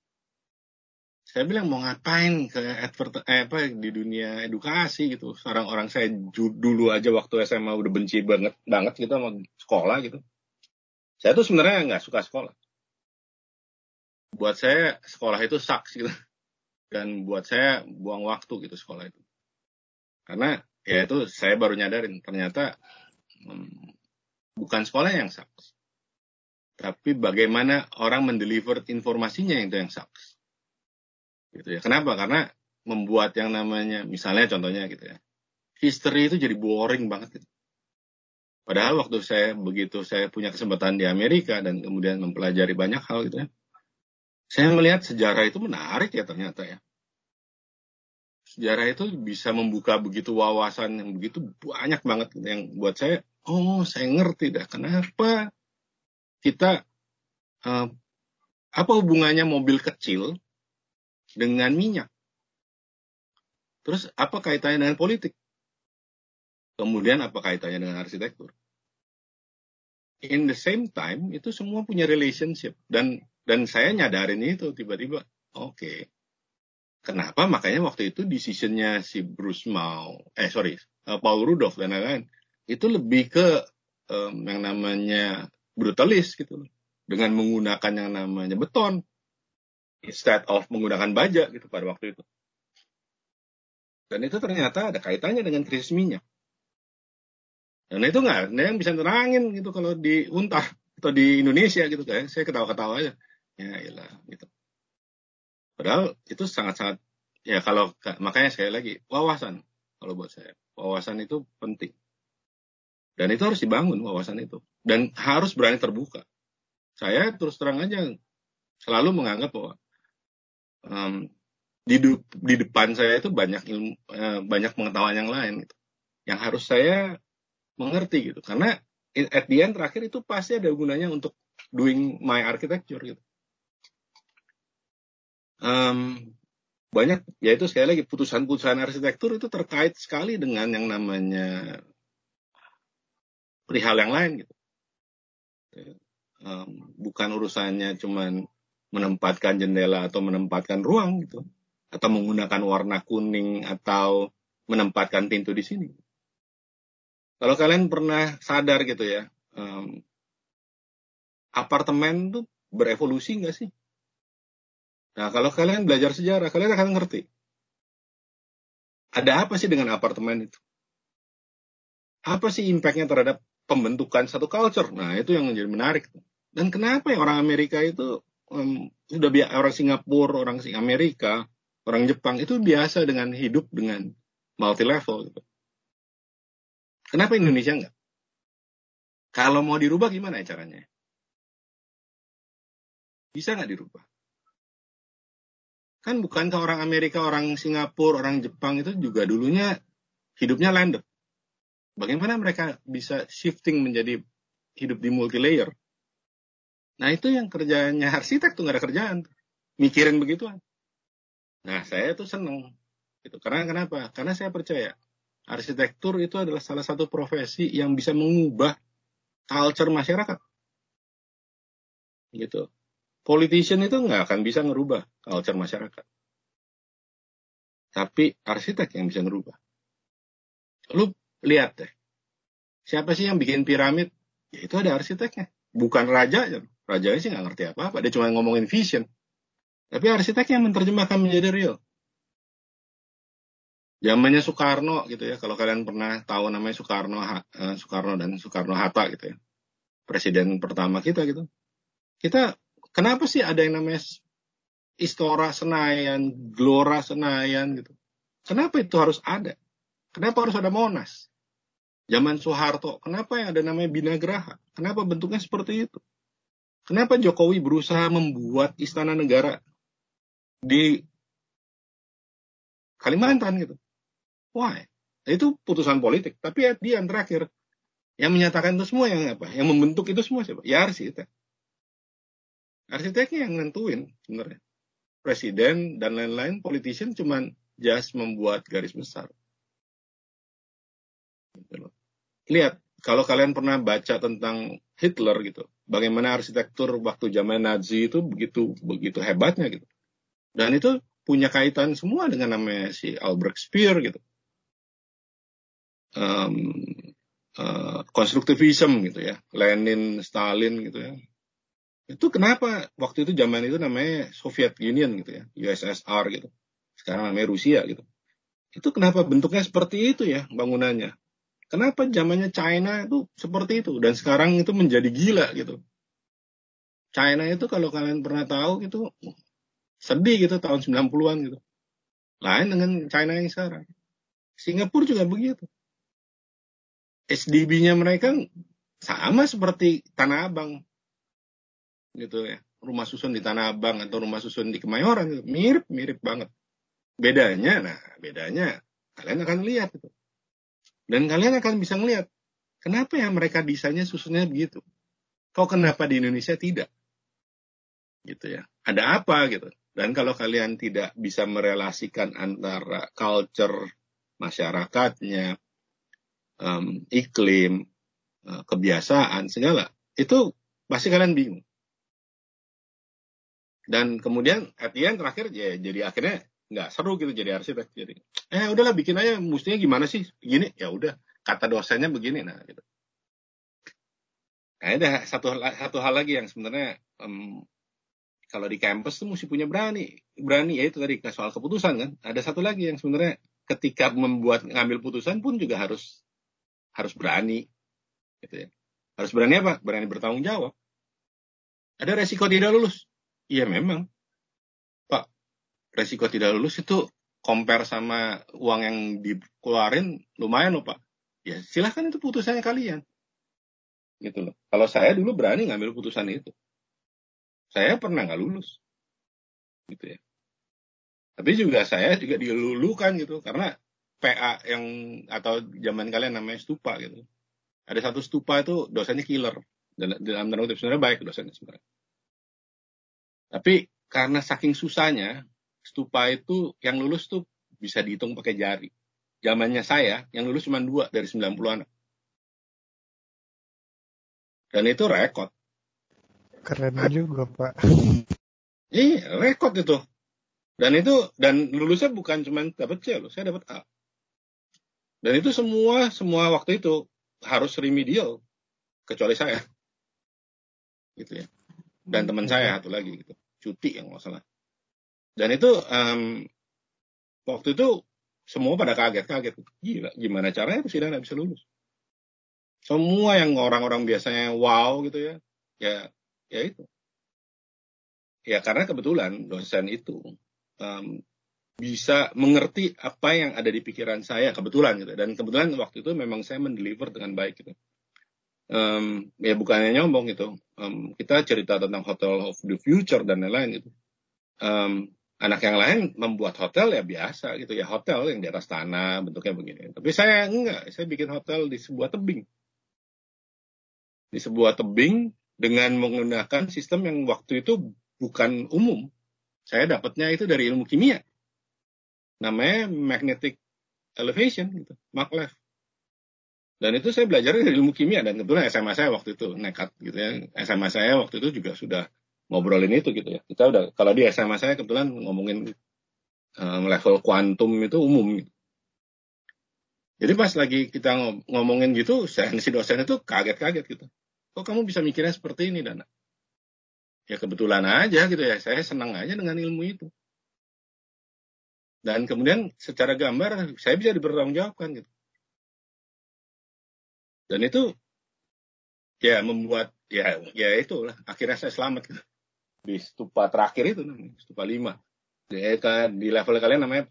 Saya bilang mau ngapain ke advert eh, apa di dunia edukasi gitu? Seorang orang saya dulu aja waktu SMA udah benci banget banget gitu sama sekolah gitu. Saya tuh sebenarnya nggak suka sekolah. Buat saya sekolah itu saks gitu. Dan buat saya buang waktu gitu sekolah itu. Karena ya itu saya baru nyadarin ternyata hmm, bukan sekolah yang saks tapi bagaimana orang mendeliver informasinya itu yang saks gitu ya. Kenapa? Karena membuat yang namanya misalnya contohnya gitu ya. History itu jadi boring banget gitu. Padahal waktu saya begitu saya punya kesempatan di Amerika dan kemudian mempelajari banyak hal gitu ya. Saya melihat sejarah itu menarik ya ternyata ya. Sejarah itu bisa membuka begitu wawasan yang begitu banyak banget gitu, yang buat saya, oh saya ngerti dah kenapa kita uh, apa hubungannya mobil kecil dengan minyak. Terus apa kaitannya dengan politik? Kemudian apa kaitannya dengan arsitektur? In the same time itu semua punya relationship dan dan saya nyadarin itu tiba-tiba. Oke. Okay. Kenapa? Makanya waktu itu decisionnya si Bruce Mau, eh sorry, uh, Paul Rudolph dan lain-lain itu lebih ke um, yang namanya brutalis gitu dengan menggunakan yang namanya beton instead of menggunakan baja gitu pada waktu itu. Dan itu ternyata ada kaitannya dengan krisis minyak. Dan itu nggak ada yang bisa nerangin gitu kalau di Untar atau di Indonesia gitu kayak saya ketawa-ketawa aja. Ya iyalah gitu. Padahal itu sangat-sangat ya kalau makanya sekali lagi wawasan kalau buat saya wawasan itu penting. Dan itu harus dibangun wawasan itu dan harus berani terbuka. Saya terus terang aja selalu menganggap bahwa um, di, di depan saya itu banyak ilmu uh, banyak pengetahuan yang lain gitu. Yang harus saya mengerti gitu. Karena at the end terakhir itu pasti ada gunanya untuk doing my architecture gitu. Um, banyak yaitu sekali lagi putusan-putusan arsitektur itu terkait sekali dengan yang namanya perihal yang lain gitu. Um, bukan urusannya cuman menempatkan jendela atau menempatkan ruang gitu atau menggunakan warna kuning atau menempatkan pintu di sini. Kalau kalian pernah sadar gitu ya, um, apartemen tuh berevolusi nggak sih? Nah, kalau kalian belajar sejarah, kalian akan ngerti. Ada apa sih dengan apartemen itu? Apa sih impactnya terhadap pembentukan satu culture? Nah, itu yang menjadi menarik. Dan kenapa ya orang Amerika itu um, sudah biasa orang Singapura, orang Amerika, orang Jepang itu biasa dengan hidup dengan multi level gitu. Kenapa Indonesia enggak? Kalau mau dirubah gimana ya caranya? Bisa nggak dirubah? Kan bukankah orang Amerika, orang Singapura, orang Jepang itu juga dulunya hidupnya landed. Bagaimana mereka bisa shifting menjadi hidup di multi layer? Nah itu yang kerjanya arsitek tuh nggak ada kerjaan. Mikirin begituan. Nah saya tuh seneng. Gitu. Karena kenapa? Karena saya percaya arsitektur itu adalah salah satu profesi yang bisa mengubah culture masyarakat. Gitu. Politician itu nggak akan bisa ngerubah culture masyarakat. Tapi arsitek yang bisa ngerubah. Lu lihat deh. Siapa sih yang bikin piramid? Ya itu ada arsiteknya. Bukan raja. Rajanya sih nggak ngerti apa-apa. Dia cuma ngomongin vision. Tapi arsitek yang menerjemahkan menjadi real zamannya Soekarno gitu ya. Kalau kalian pernah tahu namanya Soekarno, uh, Soekarno dan Soekarno Hatta gitu ya. Presiden pertama kita gitu. Kita kenapa sih ada yang namanya Istora Senayan, Gelora Senayan gitu. Kenapa itu harus ada? Kenapa harus ada Monas? Zaman Soeharto, kenapa yang ada namanya Binagraha? Kenapa bentuknya seperti itu? Kenapa Jokowi berusaha membuat istana negara di Kalimantan gitu? Why? Itu putusan politik. Tapi ya, dia yang terakhir. Yang menyatakan itu semua yang apa? Yang membentuk itu semua siapa? Ya arsitek. Arsiteknya yang nentuin sebenarnya. Presiden dan lain-lain, politician cuman just membuat garis besar. Gitu Lihat, kalau kalian pernah baca tentang Hitler gitu, bagaimana arsitektur waktu zaman Nazi itu begitu begitu hebatnya gitu. Dan itu punya kaitan semua dengan namanya si Albrecht Speer gitu um, uh, konstruktivisme gitu ya, Lenin, Stalin gitu ya. Itu kenapa waktu itu zaman itu namanya Soviet Union gitu ya, USSR gitu. Sekarang namanya Rusia gitu. Itu kenapa bentuknya seperti itu ya bangunannya? Kenapa zamannya China itu seperti itu dan sekarang itu menjadi gila gitu. China itu kalau kalian pernah tahu gitu sedih gitu tahun 90-an gitu. Lain dengan China yang sekarang. Singapura juga begitu. SDB-nya mereka sama seperti Tanah Abang. Gitu ya. Rumah susun di Tanah Abang atau rumah susun di Kemayoran gitu. Mirip-mirip banget. Bedanya, nah bedanya kalian akan lihat itu. Dan kalian akan bisa melihat kenapa ya mereka desainnya susunnya begitu. Kok kenapa di Indonesia tidak? Gitu ya. Ada apa gitu. Dan kalau kalian tidak bisa merelasikan antara culture masyarakatnya, um, iklim, uh, kebiasaan, segala. Itu pasti kalian bingung. Dan kemudian at the end terakhir ya jadi akhirnya nggak seru gitu jadi arsitek jadi eh udahlah bikin aja mestinya gimana sih gini ya udah kata dosennya begini nah gitu nah ada satu satu hal lagi yang sebenarnya um, kalau di kampus tuh mesti punya berani berani ya itu tadi soal keputusan kan ada satu lagi yang sebenarnya ketika membuat ngambil putusan pun juga harus harus berani. Gitu ya. Harus berani apa? Berani bertanggung jawab. Ada resiko tidak lulus? Iya memang. Resiko tidak lulus itu compare sama uang yang dikeluarin lumayan loh Pak. Ya silahkan itu putusannya kalian. Gitu loh. Kalau saya dulu berani ngambil putusan itu. Saya pernah nggak lulus. Gitu ya. Tapi juga saya juga dilulukan gitu karena PA yang atau zaman kalian namanya stupa gitu. Ada satu stupa itu dosennya killer. Dan dalam tanda sebenarnya baik dosennya sebenarnya. Tapi karena saking susahnya, stupa itu yang lulus tuh bisa dihitung pakai jari. Zamannya saya, yang lulus cuma dua dari 90 anak. Dan itu rekod. Keren juga, Pak. Iya, rekod itu. Dan itu dan lulusnya bukan cuma dapat C loh, saya dapat A. Dan itu semua semua waktu itu harus remedial kecuali saya gitu ya dan Hmm, teman oke. saya satu lagi gitu cuti yang nggak salah dan itu em, waktu itu semua pada kaget-kaget. Gila gimana caranya Rusida nggak bisa lulus? Semua yang orang-orang biasanya wow gitu ya ya ya itu. Ya karena kebetulan dosen itu em, bisa mengerti apa yang ada di pikiran saya kebetulan gitu. Dan kebetulan waktu itu memang saya mendeliver dengan baik gitu. Em, ya bukannya nyombong gitu. Em, kita cerita tentang hotel of the future dan lain-lain gitu. Em, anak yang lain membuat hotel ya biasa gitu ya hotel yang di atas tanah bentuknya begini. Tapi saya enggak saya bikin hotel di sebuah tebing. Di sebuah tebing dengan menggunakan sistem yang waktu itu bukan umum. Saya dapatnya itu dari ilmu kimia. Namanya magnetic elevation gitu maglev. Dan itu saya belajar dari ilmu kimia dan kebetulan SMA saya waktu itu nekat gitu ya. SMA saya waktu itu juga sudah ngobrolin itu gitu ya. Kita udah kalau di SMA saya kebetulan ngomongin um, level kuantum itu umum. Gitu. jadi pas lagi kita ngom- ngomongin gitu saya si dosen itu kaget-kaget gitu. Kok kamu bisa mikirnya seperti ini Dana? Ya kebetulan aja gitu ya. Saya senang aja dengan ilmu itu. Dan kemudian secara gambar saya bisa dipertanggungjawabkan gitu. Dan itu ya membuat ya ya itulah. Akhirnya saya selamat gitu. Di stupa terakhir itu namanya stupa 5 di, ka- di level kalian namanya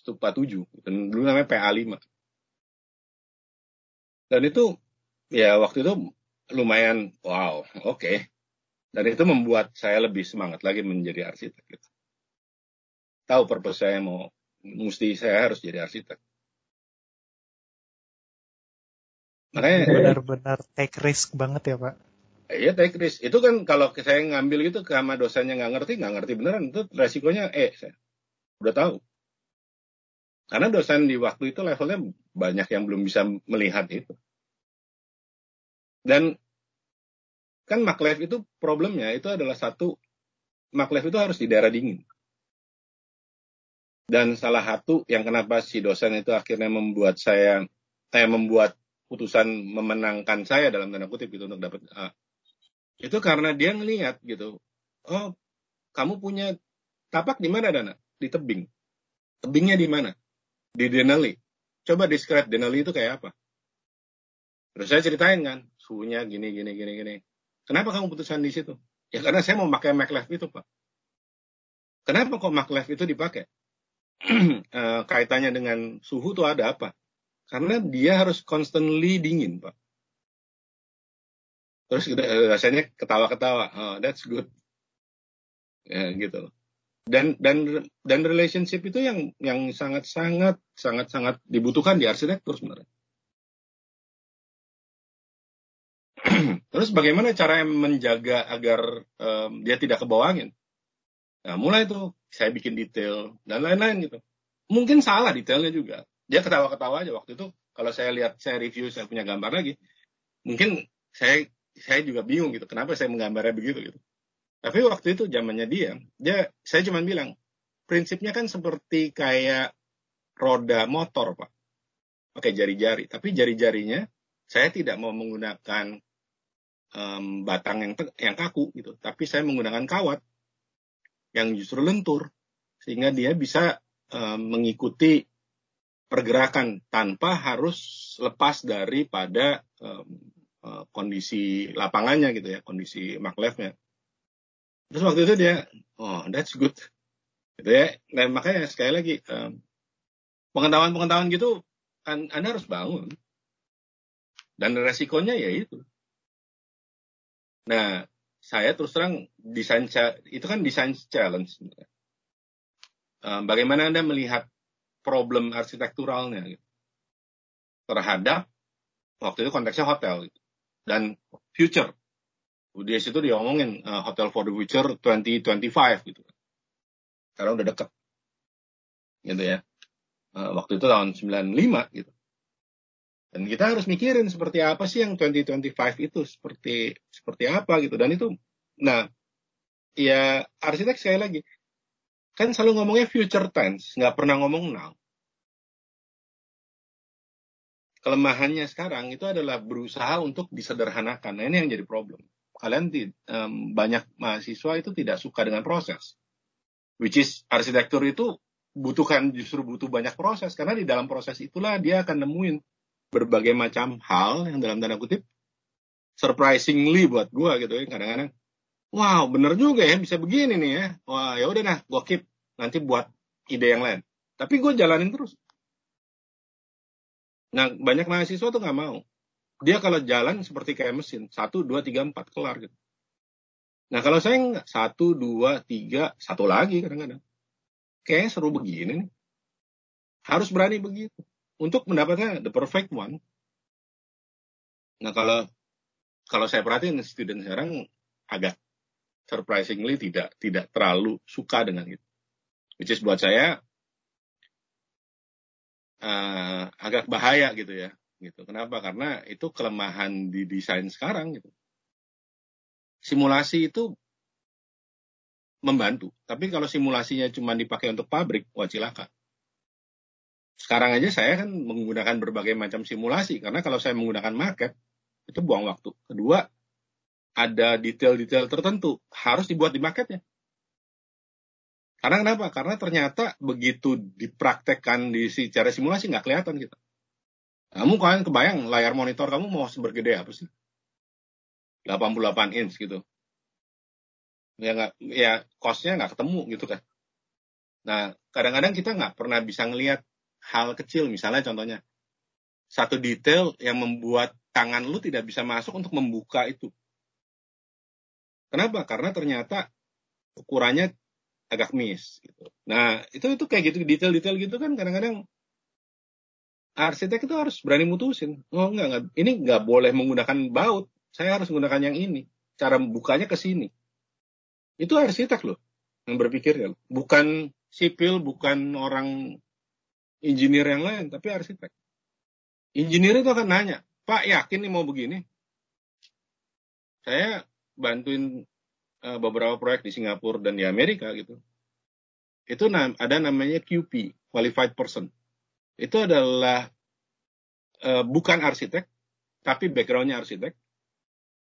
stupa 7 dan dulu namanya PA 5 dan itu ya waktu itu lumayan wow oke. Dan itu membuat saya lebih semangat lagi menjadi arsitek gitu. tahu purpose saya mau mesti saya harus jadi arsitek. Makanya Benar-benar take risk banget ya Pak. Iya take risk. Itu kan kalau saya ngambil gitu sama dosennya nggak ngerti, nggak ngerti beneran. Itu resikonya eh saya udah tahu. Karena dosen di waktu itu levelnya banyak yang belum bisa melihat itu. Dan kan maglev itu problemnya itu adalah satu maglev itu harus di daerah dingin. Dan salah satu yang kenapa si dosen itu akhirnya membuat saya eh membuat putusan memenangkan saya dalam tanda kutip gitu untuk dapat A. Itu karena dia ngelihat gitu. Oh, kamu punya tapak di mana Dana? Di tebing. Tebingnya di mana? Di Denali. Coba describe Denali itu kayak apa? Terus saya ceritain kan, suhunya gini gini gini gini. Kenapa kamu putusan di situ? Ya karena saya mau pakai maglev itu, Pak. Kenapa kok maglev itu dipakai? Eh, kaitannya dengan suhu tuh ada apa? Karena dia harus constantly dingin, Pak. Terus eh, rasanya ketawa-ketawa. Oh, that's good. Ya, gitu. Dan dan dan relationship itu yang yang sangat sangat sangat sangat dibutuhkan di arsitektur sebenarnya. Terus bagaimana cara menjaga agar em, dia tidak kebawa angin? Nah, mulai tuh saya bikin detail dan lain-lain gitu. Mungkin salah detailnya juga. Dia ketawa-ketawa aja waktu itu. Kalau saya lihat saya review saya punya gambar lagi, mungkin saya saya juga bingung gitu. Kenapa saya menggambarnya begitu gitu. Tapi waktu itu zamannya dia, dia saya cuma bilang prinsipnya kan seperti kayak roda motor pak, pakai jari-jari. Tapi jari-jarinya saya tidak mau menggunakan em, batang yang yang kaku gitu, tapi saya menggunakan kawat yang justru lentur sehingga dia bisa em, mengikuti pergerakan tanpa harus lepas daripada em, eh, kondisi lapangannya gitu ya, kondisi maglevnya. Terus waktu itu dia, oh that's good, gitu ya. Dan makanya sekali lagi em, pengetahuan-pengetahuan gitu kan Anda harus bangun. Dan resikonya ya itu. Nah, saya terus terang desain itu kan desain challenge. Eh, bagaimana Anda melihat problem arsitekturalnya gitu, terhadap waktu itu konteksnya hotel gitu, dan future. Di situ dia ngomongin eh, hotel for the future 2025 gitu. Karena udah deket. Gitu ya. Eh, waktu itu tahun 95 gitu. Dan kita harus mikirin seperti apa sih yang 2025 itu seperti seperti apa gitu. Dan itu, nah, ya arsitek sekali lagi kan selalu ngomongnya future tense, nggak pernah ngomong now. Kelemahannya sekarang itu adalah berusaha untuk disederhanakan. Nah, ini yang jadi problem. Kalian um, banyak mahasiswa itu tidak suka dengan proses. Which is arsitektur itu butuhkan justru butuh banyak proses karena di dalam proses itulah dia akan nemuin berbagai macam hal yang dalam tanda kutip surprisingly buat gua gitu ya kadang-kadang wow bener juga ya bisa begini nih ya wah ya udah nah gua keep nanti buat ide yang lain tapi gue jalanin terus Nah, banyak mahasiswa tuh nggak mau. Dia kalau jalan seperti kayak mesin, satu, dua, tiga, empat, kelar gitu. Nah, kalau saya nggak, satu, dua, tiga, satu lagi kadang-kadang. Kayaknya seru begini nih. Harus berani begitu. Untuk mendapatkan the perfect one. Nah, kalau kalau saya perhatiin student sekarang agak surprisingly tidak tidak terlalu suka dengan itu. Which is buat saya uh, agak bahaya gitu ya gitu. Kenapa? Karena itu kelemahan di desain sekarang gitu. Simulasi itu membantu tapi kalau simulasinya cuma dipakai untuk pabrik wah cilaka. Sekarang aja saya kan menggunakan berbagai macam simulasi karena kalau saya menggunakan market itu buang waktu. Kedua ada detail-detail tertentu harus dibuat di marketnya karena kenapa? Karena ternyata begitu dipraktekkan di secara simulasi nggak kelihatan kita. Kamu kalian kebayang layar monitor kamu mau sebergede apa sih? 88 inch gitu. Ya nggak, ya costnya nggak ketemu gitu kan. Nah, kadang-kadang kita nggak pernah bisa ngelihat hal kecil, misalnya contohnya satu detail yang membuat tangan lu tidak bisa masuk untuk membuka itu. Kenapa? Karena ternyata ukurannya agak miss gitu. Nah, itu itu kayak gitu detail-detail gitu kan kadang-kadang arsitek itu harus berani mutusin. Oh enggak, enggak ini enggak boleh menggunakan baut. Saya harus menggunakan yang ini. Cara bukanya ke sini. Itu arsitek loh yang berpikir ya. Bukan sipil, bukan orang engineer yang lain, tapi arsitek. Engineer itu akan nanya, Pak yakin nih mau begini? Saya bantuin uh, beberapa proyek di Singapura dan di Amerika gitu. Itu ada namanya QP, qualified person. Itu adalah uh, bukan arsitek, tapi backgroundnya arsitek.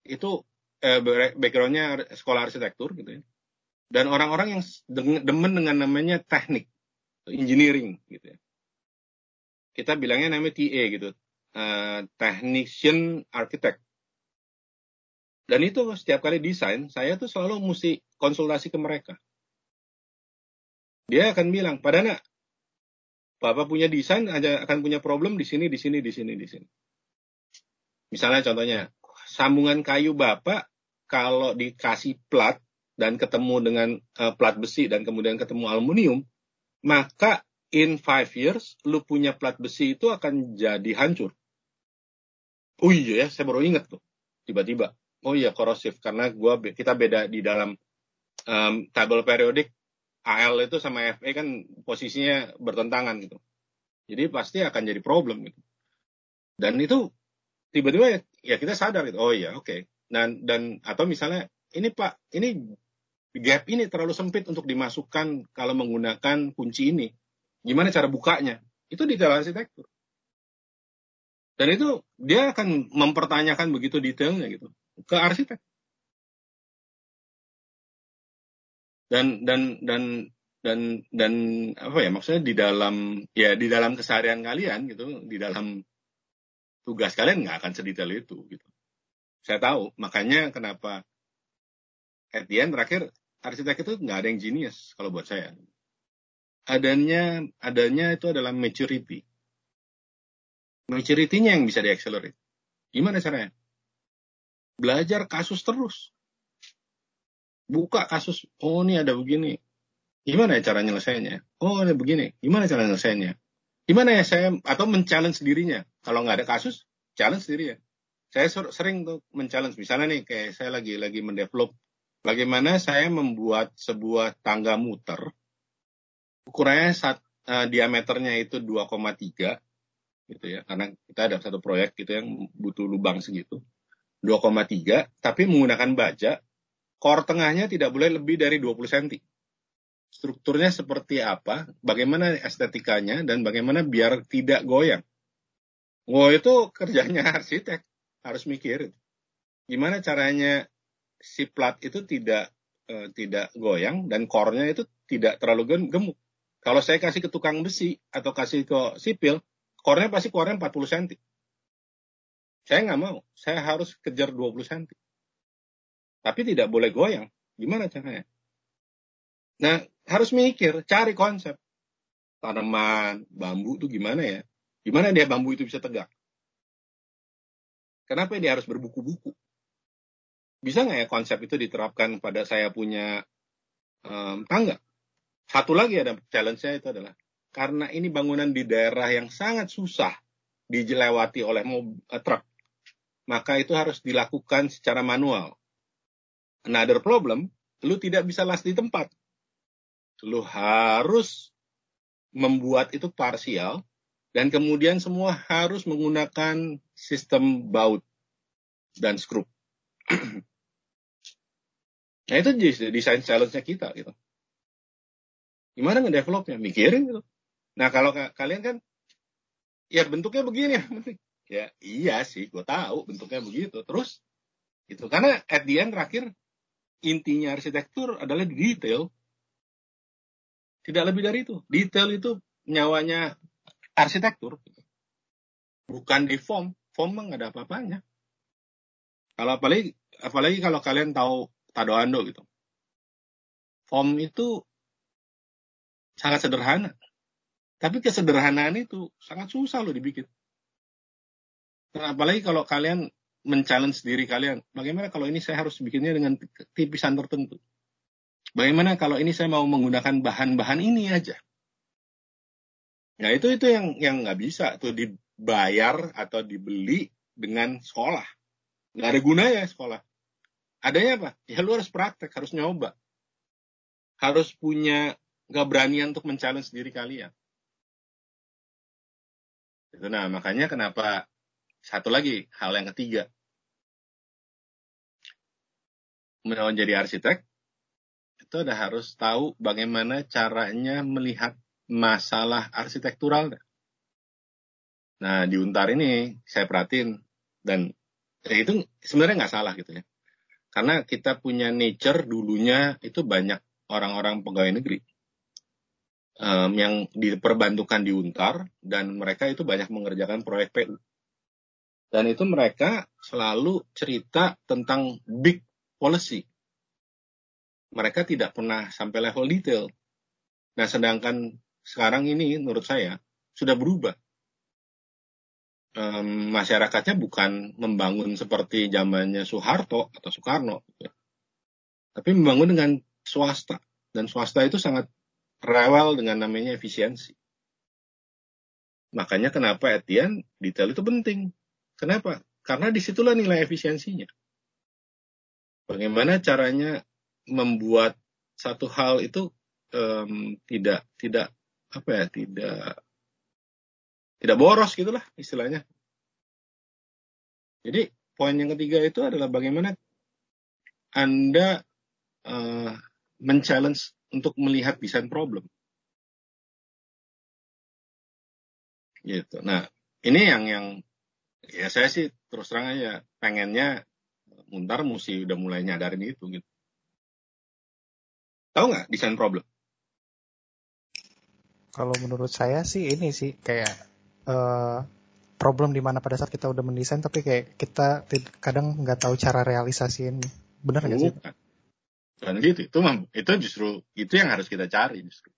Itu uh, backgroundnya sekolah arsitektur gitu ya. Dan orang-orang yang demen dengan namanya teknik, engineering gitu ya. Kita bilangnya namanya TA gitu, uh, technician architect dan itu setiap kali desain, saya tuh selalu mesti konsultasi ke mereka. Dia akan bilang, pada nak, Bapak punya desain aja akan punya problem di sini, di sini, di sini, di sini. Misalnya contohnya, sambungan kayu Bapak kalau dikasih plat dan ketemu dengan uh, plat besi dan kemudian ketemu aluminium, maka in five years lu punya plat besi itu akan jadi hancur. Oh iya ya, saya baru ingat tuh. Tiba-tiba oh iya korosif karena gua kita beda di dalam um, tabel periodik AL itu sama FE kan posisinya bertentangan gitu. Jadi pasti akan jadi problem gitu. Dan itu tiba-tiba ya, ya kita sadar gitu. Oh iya, oke. Okay. Dan dan atau misalnya ini Pak, ini gap ini terlalu sempit untuk dimasukkan kalau menggunakan kunci ini. Gimana cara bukanya? Itu dalam arsitektur. Dan itu dia akan mempertanyakan begitu detailnya gitu ke arsitek. Dan dan dan dan dan apa ya maksudnya di dalam ya di dalam keseharian kalian gitu di dalam tugas kalian nggak akan sedetail itu gitu. Saya tahu makanya kenapa at terakhir arsitek itu nggak ada yang genius kalau buat saya. Adanya adanya itu adalah maturity. Maturity-nya yang bisa diaccelerate gimana caranya belajar kasus terus. Buka kasus, oh ini ada begini. Gimana ya cara nyelesainya? Oh ada begini. Gimana cara nyelesainya? Gimana ya saya, atau men-challenge dirinya. Kalau nggak ada kasus, challenge diri ya. Saya sering tuh men-challenge. Misalnya nih, kayak saya lagi lagi mendevelop bagaimana saya membuat sebuah tangga muter. Ukurannya saat, uh, diameternya itu 2,3 gitu ya. Karena kita ada satu proyek gitu yang butuh lubang segitu 2,3 tapi menggunakan baja core tengahnya tidak boleh lebih dari 20 cm. Strukturnya seperti apa, bagaimana estetikanya dan bagaimana biar tidak goyang. Wow itu kerjanya arsitek harus mikir gimana caranya si plat itu tidak uh, tidak goyang dan core-nya itu tidak terlalu gemuk. Kalau saya kasih ke tukang besi atau kasih ke sipil, core-nya pasti core-nya 40 cm. Saya nggak mau, saya harus kejar 20 cm. Tapi tidak boleh goyang. Gimana caranya? Nah, harus mikir, cari konsep. Tanaman, bambu itu gimana ya? Gimana dia bambu itu bisa tegak? Kenapa dia harus berbuku-buku? Bisa nggak ya konsep itu diterapkan pada saya punya um, tangga? Satu lagi ada challenge-nya itu adalah karena ini bangunan di daerah yang sangat susah dilewati oleh mobil, uh, truk, maka itu harus dilakukan secara manual. Another problem, lu tidak bisa las di tempat. Lu harus membuat itu parsial dan kemudian semua harus menggunakan sistem baut dan skrup. nah itu desain challenge-nya kita gitu. Gimana ngedevelopnya? Mikirin gitu. Nah kalau kalian kan, ya bentuknya begini ya. Ya iya sih, gue tahu bentuknya begitu. Terus, itu karena at the end terakhir, intinya arsitektur adalah di detail. Tidak lebih dari itu. Detail itu nyawanya arsitektur. Bukan di form. Form nggak ada apa-apanya. Kalau apalagi apalagi kalau kalian tahu Tadoando gitu. Form itu sangat sederhana. Tapi kesederhanaan itu sangat susah loh dibikin. Nah, apalagi kalau kalian men-challenge kalian, bagaimana kalau ini saya harus bikinnya dengan tipisan tertentu? Bagaimana kalau ini saya mau menggunakan bahan-bahan ini aja? Nah itu itu yang yang nggak bisa tuh dibayar atau dibeli dengan sekolah. Nggak ada gunanya sekolah. Adanya apa? Ya lu harus praktek, harus nyoba. Harus punya keberanian untuk mencalon diri kalian. Nah makanya kenapa satu lagi hal yang ketiga mau jadi arsitek itu udah harus tahu bagaimana caranya melihat masalah arsitektural. Nah di Untar ini saya perhatiin dan ya itu sebenarnya nggak salah gitu ya. Karena kita punya nature dulunya itu banyak orang-orang pegawai negeri um, yang diperbantukan di Untar dan mereka itu banyak mengerjakan proyek. Dan itu mereka selalu cerita tentang big policy. Mereka tidak pernah sampai level detail. Nah, sedangkan sekarang ini menurut saya sudah berubah. Um, masyarakatnya bukan membangun seperti zamannya Soeharto atau Soekarno, ya. tapi membangun dengan swasta. Dan swasta itu sangat rewel dengan namanya efisiensi. Makanya kenapa Etienne detail itu penting. Kenapa? Karena di situlah nilai efisiensinya. Bagaimana caranya membuat satu hal itu um, tidak tidak apa ya tidak tidak boros gitulah istilahnya. Jadi poin yang ketiga itu adalah bagaimana anda uh, men-challenge untuk melihat desain problem. Gitu. Nah, ini yang yang ya saya sih terus terang aja pengennya Muntar mesti udah mulai nyadarin itu gitu. Tahu nggak desain problem? Kalau menurut saya sih ini sih kayak uh, problem di mana pada saat kita udah mendesain tapi kayak kita kadang nggak tahu cara realisasiin. Benar nggak sih? Dan gitu, itu itu justru itu yang harus kita cari justru.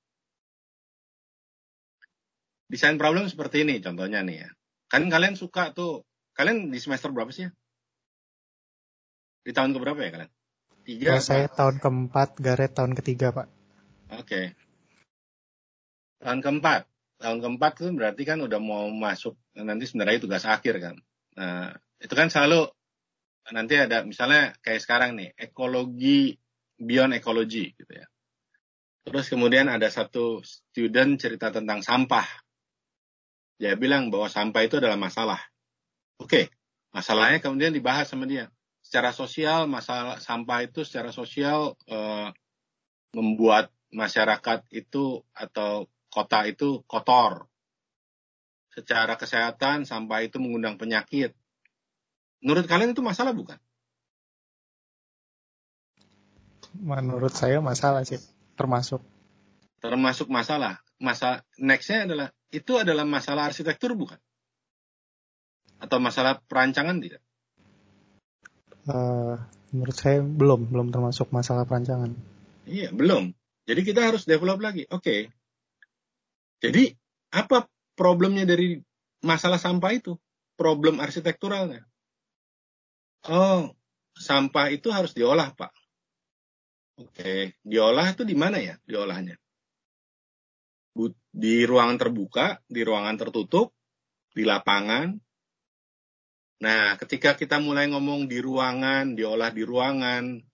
Desain problem seperti ini contohnya nih ya. Kan kalian suka tuh, kalian di semester berapa sih ya? Di tahun keberapa ya kalian? Tiga? Ya, saya tahun keempat, Garet tahun ketiga pak. Oke. Okay. Tahun keempat. Tahun keempat itu berarti kan udah mau masuk, nanti sebenarnya tugas akhir kan. Nah, itu kan selalu nanti ada misalnya kayak sekarang nih, ekologi beyond ecology gitu ya. Terus kemudian ada satu student cerita tentang sampah. Dia bilang bahwa sampah itu adalah masalah. Oke, masalahnya kemudian dibahas sama dia. Secara sosial, masalah sampah itu secara sosial eh, membuat masyarakat itu atau kota itu kotor. secara kesehatan sampah itu mengundang penyakit. Menurut kalian itu masalah bukan? Menurut saya masalah sih, termasuk. Termasuk masalah. Masa nextnya adalah itu adalah masalah arsitektur bukan? Atau masalah perancangan tidak? Uh, menurut saya belum, belum termasuk masalah perancangan. Iya, belum. Jadi kita harus develop lagi. Oke. Okay. Jadi apa problemnya dari masalah sampah itu? Problem arsitekturalnya. Oh, sampah itu harus diolah, Pak. Oke, diolah itu di mana ya diolahnya? Di ruangan terbuka, di ruangan tertutup, di lapangan. Nah, ketika kita mulai ngomong di ruangan, diolah di ruangan,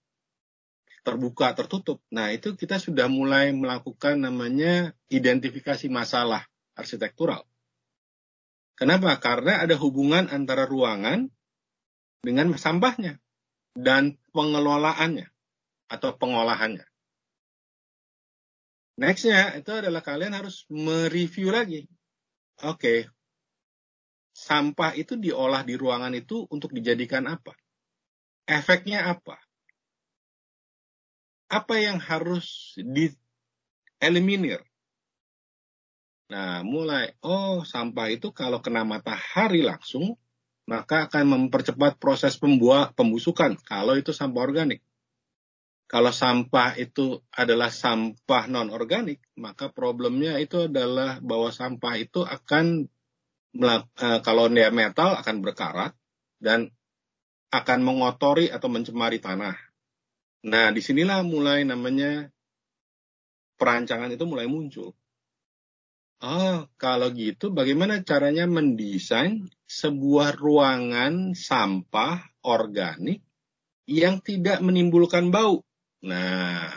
terbuka, tertutup. Nah, itu kita sudah mulai melakukan namanya identifikasi masalah arsitektural. Kenapa? Karena ada hubungan antara ruangan dengan sampahnya dan pengelolaannya atau pengolahannya. Nextnya itu adalah kalian harus mereview lagi. Oke, okay, sampah itu diolah di ruangan itu untuk dijadikan apa? Efeknya apa? Apa yang harus dieliminir? Nah, mulai, oh sampah itu kalau kena matahari langsung, maka akan mempercepat proses pembuat pembusukan kalau itu sampah organik. Kalau sampah itu adalah sampah non organik, maka problemnya itu adalah bahwa sampah itu akan eh, kalau dia metal akan berkarat dan akan mengotori atau mencemari tanah. Nah, di sinilah mulai namanya perancangan itu mulai muncul. Oh, kalau gitu bagaimana caranya mendesain sebuah ruangan sampah organik yang tidak menimbulkan bau? Nah,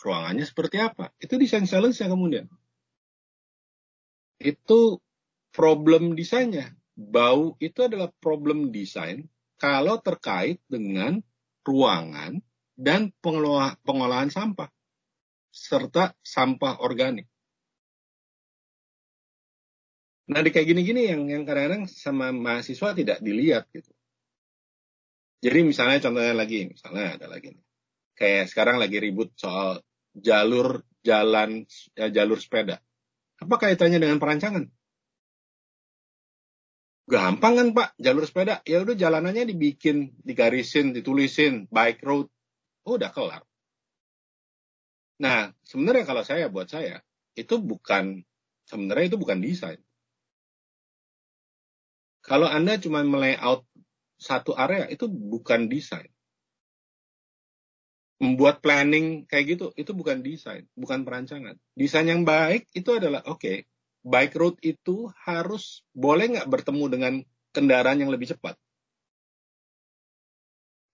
ruangannya seperti apa? Itu desain challenge ya kemudian. Itu problem desainnya. Bau itu adalah problem desain kalau terkait dengan ruangan dan pengelola, pengolahan sampah serta sampah organik. Nah, di kayak gini-gini yang yang kadang-kadang sama mahasiswa tidak dilihat gitu. Jadi misalnya contohnya lagi, misalnya ada lagi nih kayak sekarang lagi ribut soal jalur jalan ya, jalur sepeda. Apa kaitannya dengan perancangan? Gampang kan Pak, jalur sepeda. Ya udah jalanannya dibikin, digarisin, ditulisin, bike road. Oh, udah kelar. Nah, sebenarnya kalau saya buat saya, itu bukan sebenarnya itu bukan desain. Kalau Anda cuma melayout satu area, itu bukan desain membuat planning kayak gitu itu bukan desain, bukan perancangan. Desain yang baik itu adalah oke, okay, bike road itu harus boleh nggak bertemu dengan kendaraan yang lebih cepat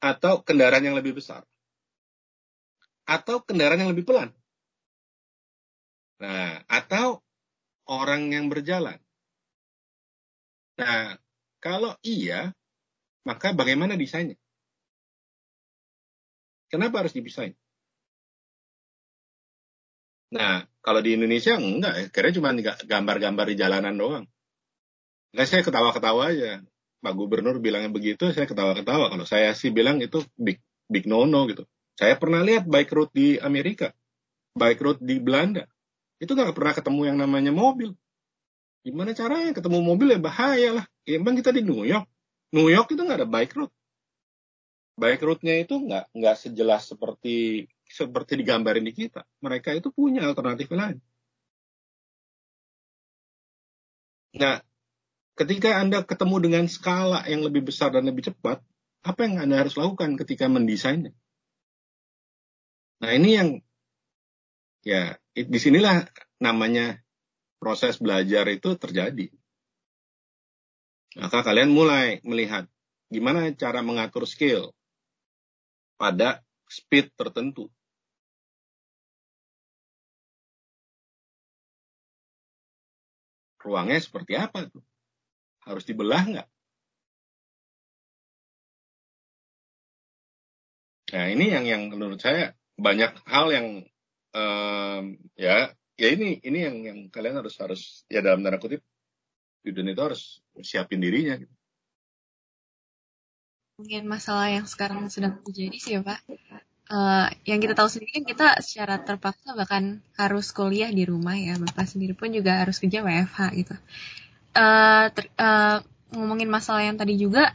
atau kendaraan yang lebih besar atau kendaraan yang lebih pelan. Nah, atau orang yang berjalan. Nah, kalau iya, maka bagaimana desainnya? Kenapa harus dipisahin? Nah, kalau di Indonesia enggak ya, karena cuma gambar-gambar di jalanan doang. Enggak, saya ketawa-ketawa aja. Pak Gubernur bilangnya begitu, saya ketawa-ketawa. Kalau saya sih bilang itu big big no-no gitu. Saya pernah lihat bike road di Amerika, bike road di Belanda. Itu nggak pernah ketemu yang namanya mobil. Gimana caranya ketemu mobil ya bahaya lah. Ya, emang kita di New York. New York itu nggak ada bike road bike route-nya itu nggak nggak sejelas seperti seperti digambarin di kita. Mereka itu punya alternatif lain. Nah, ketika Anda ketemu dengan skala yang lebih besar dan lebih cepat, apa yang Anda harus lakukan ketika mendesainnya? Nah, ini yang ya di sinilah namanya proses belajar itu terjadi. Maka kalian mulai melihat gimana cara mengatur skill, pada speed tertentu. Ruangnya seperti apa tuh? Harus dibelah nggak? Nah ini yang yang menurut saya banyak hal yang um, ya ya ini ini yang yang kalian harus harus ya dalam tanda kutip student itu harus siapin dirinya gitu. Mungkin masalah yang sekarang sedang terjadi sih ya Pak. Uh, yang kita tahu sendiri kan kita secara terpaksa bahkan harus kuliah di rumah ya. Bapak sendiri pun juga harus kerja WFH gitu. Uh, ter, uh, ngomongin masalah yang tadi juga,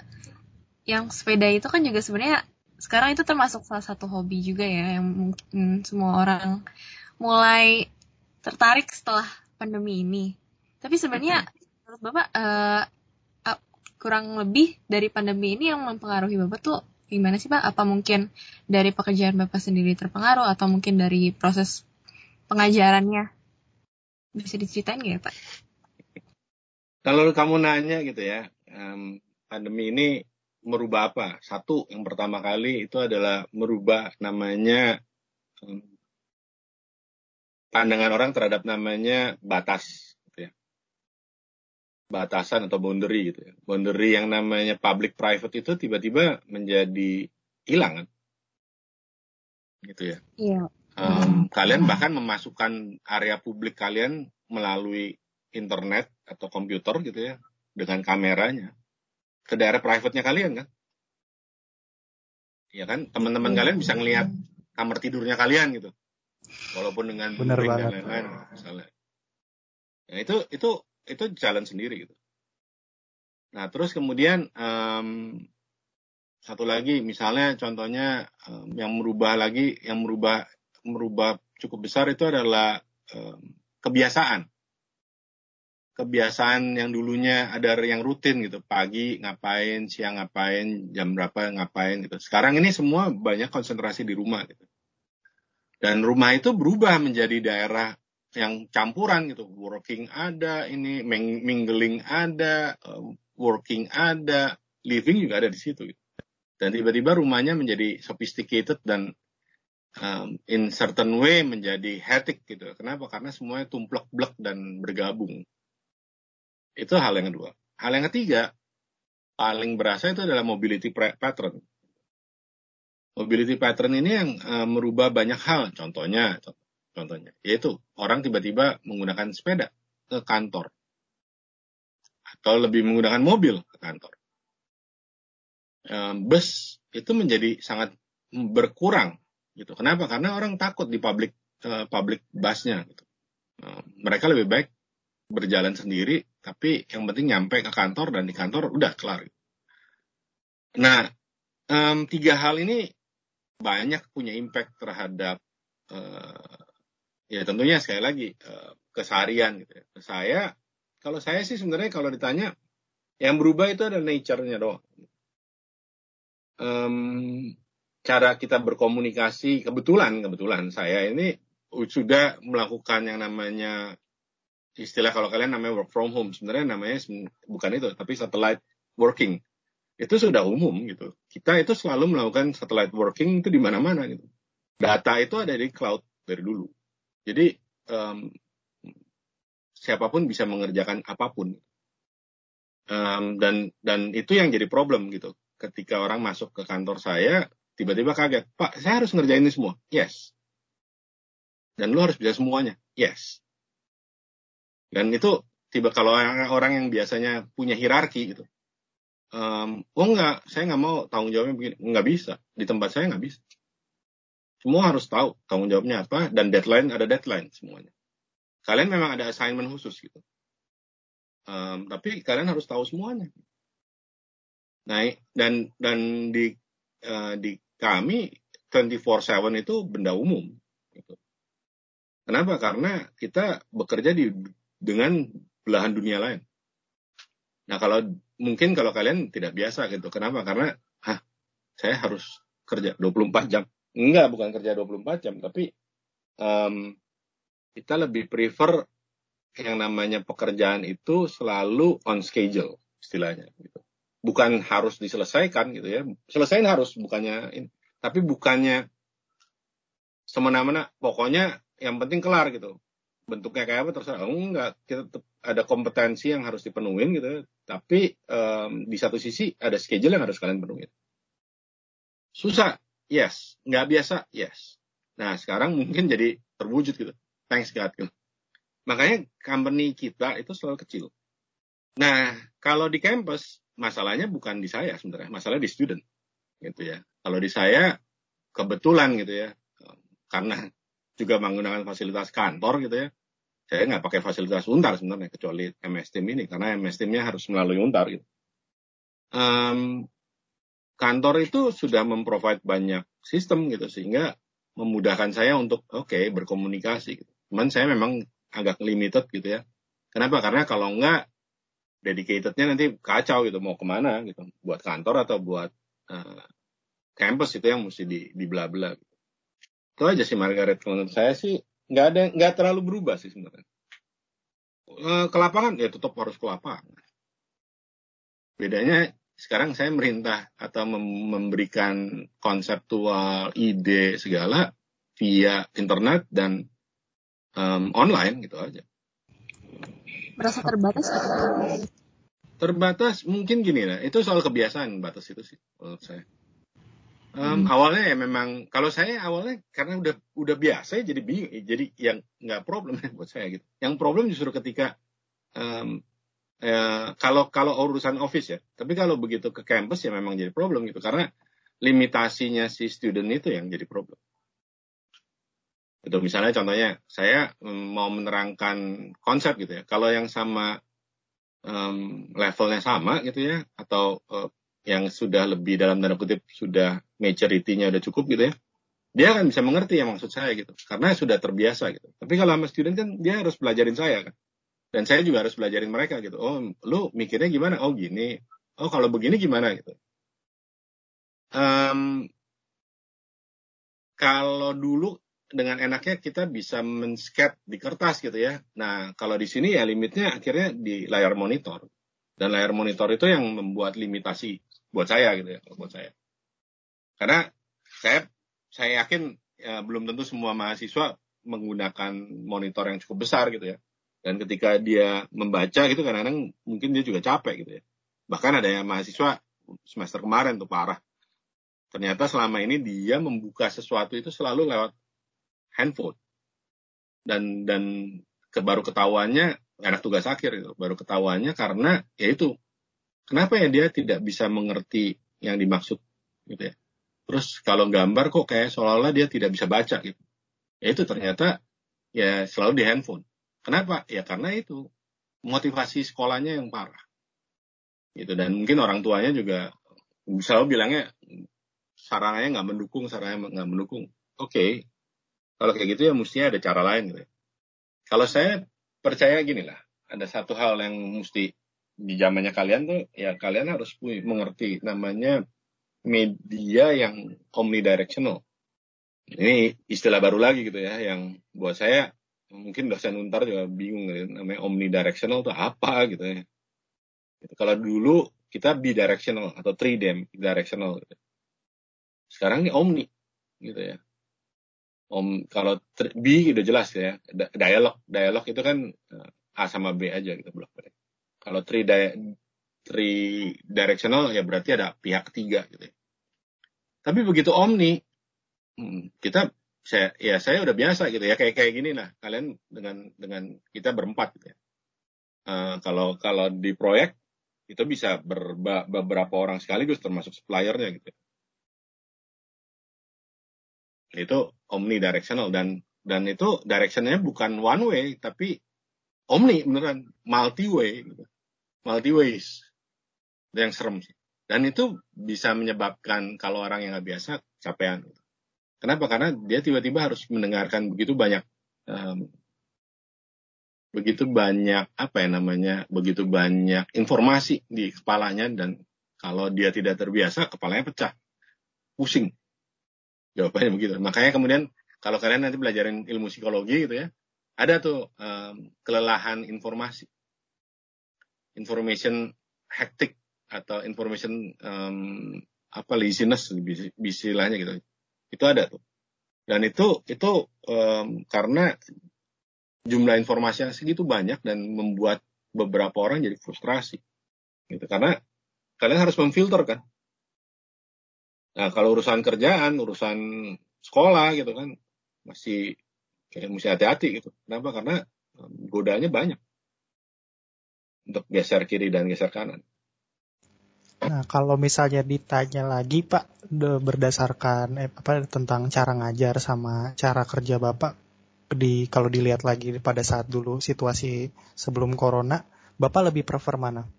yang sepeda itu kan juga sebenarnya sekarang itu termasuk salah satu hobi juga ya yang mungkin semua orang mulai tertarik setelah pandemi ini. Tapi sebenarnya menurut Bapak uh, kurang lebih dari pandemi ini yang mempengaruhi Bapak tuh gimana sih Pak? Apa mungkin dari pekerjaan Bapak sendiri terpengaruh atau mungkin dari proses pengajarannya? Bisa diceritain nggak ya Pak? Kalau kamu nanya gitu ya, um, pandemi ini merubah apa? Satu, yang pertama kali itu adalah merubah namanya um, pandangan orang terhadap namanya batas. Batasan atau boundary gitu ya. Boundary yang namanya public private itu tiba-tiba menjadi hilang kan? Gitu ya. Iya. Um, kalian bahkan memasukkan area publik kalian melalui internet atau komputer gitu ya dengan kameranya ke daerah private-nya kalian kan? Ya kan? Teman-teman kalian bisa ngelihat kamar tidurnya kalian gitu. Walaupun dengan Bener dan banget. lain-lain misalnya. Nah itu itu itu jalan sendiri gitu. Nah terus kemudian um, satu lagi misalnya contohnya um, yang merubah lagi yang merubah merubah cukup besar itu adalah um, kebiasaan. Kebiasaan yang dulunya ada yang rutin gitu pagi ngapain siang ngapain jam berapa ngapain gitu. Sekarang ini semua banyak konsentrasi di rumah gitu. Dan rumah itu berubah menjadi daerah yang campuran gitu. Working ada, ini mingling ada, uh, working ada, living juga ada di situ. Gitu. Dan tiba-tiba rumahnya menjadi sophisticated dan um, in certain way menjadi hectic gitu. Kenapa? Karena semuanya tumplek-blek dan bergabung. Itu hal yang kedua. Hal yang ketiga, paling berasa itu adalah mobility pattern. Mobility pattern ini yang uh, merubah banyak hal. Contohnya, contohnya, yaitu orang tiba-tiba menggunakan sepeda ke kantor atau lebih menggunakan mobil ke kantor. Bus itu menjadi sangat berkurang, gitu. Kenapa? Karena orang takut di public uh, public busnya. Gitu. Mereka lebih baik berjalan sendiri, tapi yang penting nyampe ke kantor dan di kantor udah kelar. Nah, um, tiga hal ini banyak punya impact terhadap uh, ya tentunya sekali lagi uh, keseharian gitu ya. Saya kalau saya sih sebenarnya kalau ditanya yang berubah itu ada nature-nya doang. Um, cara kita berkomunikasi kebetulan kebetulan saya ini sudah melakukan yang namanya istilah kalau kalian namanya work from home sebenarnya namanya bukan itu tapi satellite working itu sudah umum gitu. Kita itu selalu melakukan satellite working itu di mana-mana gitu. Data itu ada di cloud dari dulu. Jadi um, siapa pun bisa mengerjakan apa pun. Um, dan dan itu yang jadi problem gitu. Ketika orang masuk ke kantor saya, tiba-tiba kaget, Pak, saya harus ngerjain ini semua. Yes. Dan lu harus bisa semuanya. Yes. Dan itu tiba kalau orang, orang yang biasanya punya hierarki gitu, um, oh enggak, saya nggak mau tanggung jawabnya begini. Nggak bisa. Di tempat saya nggak bisa. Semua harus tahu tanggung jawabnya apa dan deadline ada deadline semuanya. Kalian memang ada assignment khusus gitu. Um, tapi kalian harus tahu semuanya. Nah, dan dan di uh, di kami 24/7 itu benda umum. Gitu. Kenapa? Karena kita bekerja di dengan belahan dunia lain. Nah, kalau mungkin kalau kalian tidak biasa gitu. Kenapa? Karena hah, saya harus kerja 24 jam. Enggak, bukan kerja 24 jam, tapi um, kita lebih prefer yang namanya pekerjaan itu selalu on schedule istilahnya gitu. Bukan harus diselesaikan gitu ya. Selesaiin harus bukannya. Tapi bukannya semena-mena pokoknya yang penting kelar gitu. Bentuknya kayak apa terserah. Oh, enggak, kita ada kompetensi yang harus dipenuhin gitu. ya. Tapi um, di satu sisi ada schedule yang harus kalian penuhin. Susah, yes. Nggak biasa, yes. Nah, sekarang mungkin jadi terwujud gitu. Thanks God. Gitu. Makanya company kita itu selalu kecil. Nah, kalau di kampus masalahnya bukan di saya sebenarnya, masalah di student gitu ya. Kalau di saya kebetulan gitu ya, karena juga menggunakan fasilitas kantor gitu ya, saya nggak pakai fasilitas untar sebenarnya kecuali MS Team ini karena MS Teamnya harus melalui untar gitu. Um, kantor itu sudah memprovide banyak sistem gitu sehingga memudahkan saya untuk oke okay, berkomunikasi. Gitu. Cuman saya memang agak limited gitu ya. Kenapa? Karena kalau enggak dedicatednya nanti kacau gitu mau ke mana gitu buat kantor atau buat uh, itu yang mesti di di bla bla gitu. itu aja sih Margaret menurut saya sih nggak ada nggak terlalu berubah sih sebenarnya uh, ke lapangan ya tetap harus ke bedanya sekarang saya merintah atau mem memberikan konseptual ide segala via internet dan um, online gitu aja. Merasa terbatas terbatas? Mungkin gini lah. Itu soal kebiasaan batas itu sih menurut saya. Um, hmm. awalnya ya memang kalau saya awalnya karena udah udah biasa ya jadi bingung jadi yang nggak problem buat saya gitu. Yang problem justru ketika um, ya, kalau kalau urusan office ya. Tapi kalau begitu ke kampus ya memang jadi problem gitu. Karena limitasinya si student itu yang jadi problem. Itu misalnya contohnya saya mm, mau menerangkan konsep gitu ya. Kalau yang sama um, levelnya sama gitu ya, atau uh, yang sudah lebih dalam tanda kutip sudah maturity-nya udah cukup gitu ya, dia akan bisa mengerti ya maksud saya gitu, karena sudah terbiasa gitu. Tapi kalau sama student kan dia harus belajarin saya kan, dan saya juga harus belajarin mereka gitu. Oh, lu mikirnya gimana? Oh gini. Oh kalau begini gimana gitu. Um, kalau dulu dengan enaknya kita bisa men-scat di kertas gitu ya. Nah, kalau di sini ya limitnya akhirnya di layar monitor. Dan layar monitor itu yang membuat limitasi buat saya gitu ya, buat saya. Karena saya saya yakin ya, belum tentu semua mahasiswa menggunakan monitor yang cukup besar gitu ya. Dan ketika dia membaca gitu kadang-kadang mungkin dia juga capek gitu ya. Bahkan ada yang mahasiswa semester kemarin tuh parah. Ternyata selama ini dia membuka sesuatu itu selalu lewat handphone. Dan dan ke, baru ketahuannya anak tugas akhir itu baru ketahuannya karena ya itu. Kenapa ya dia tidak bisa mengerti yang dimaksud gitu ya? Terus kalau gambar kok kayak seolah-olah dia tidak bisa baca gitu. Ya itu ternyata ya selalu di handphone kenapa ya karena itu motivasi sekolahnya yang parah gitu dan mungkin orang tuanya juga selalu bilangnya sarannya nggak mendukung sarannya nggak mendukung oke okay, kalau kayak gitu ya mestinya ada cara lain gitu. Ya. Kalau saya percaya gini lah, ada satu hal yang mesti di zamannya kalian tuh ya kalian harus mengerti namanya media yang omnidirectional. Ini istilah baru lagi gitu ya, yang buat saya mungkin dosen untar juga bingung gitu, namanya omnidirectional itu apa gitu ya. Gitu. Kalau dulu kita bidirectional atau three directional. Gitu. Sekarang ini omni gitu ya. Om kalau B udah jelas ya dialog dialog itu kan eh, A sama B aja gitu bolak balik. Kalau three di three directional ya berarti ada pihak ketiga gitu. Ya. Tapi begitu omni hmm, kita saya ya saya udah biasa gitu ya kayak kayak gini lah kalian dengan dengan kita berempat gitu ya. Uh, kalau kalau di proyek itu bisa ber, beberapa orang sekaligus termasuk suppliernya gitu. Ya itu omnidirectional dan dan itu directionnya bukan one way tapi omni beneran multi way gitu. multi ways yang serem sih dan itu bisa menyebabkan kalau orang yang nggak biasa capean gitu. Kenapa karena dia tiba-tiba harus mendengarkan begitu banyak um, begitu banyak apa ya namanya begitu banyak informasi di kepalanya dan kalau dia tidak terbiasa kepalanya pecah pusing Jawabannya begitu. Makanya kemudian kalau kalian nanti belajarin ilmu psikologi gitu ya, ada tuh um, kelelahan informasi, information hectic atau information um, apa laziness istilahnya gitu. Itu ada tuh. Dan itu itu um, karena jumlah informasi yang segitu banyak dan membuat beberapa orang jadi frustrasi. Gitu. Karena kalian harus memfilter kan Nah, kalau urusan kerjaan, urusan sekolah gitu kan, masih kayak mesti hati-hati gitu. Kenapa? Karena godaannya banyak. untuk geser kiri dan geser kanan. Nah, kalau misalnya ditanya lagi Pak berdasarkan eh, apa tentang cara ngajar sama cara kerja Bapak di kalau dilihat lagi pada saat dulu situasi sebelum corona, Bapak lebih prefer mana?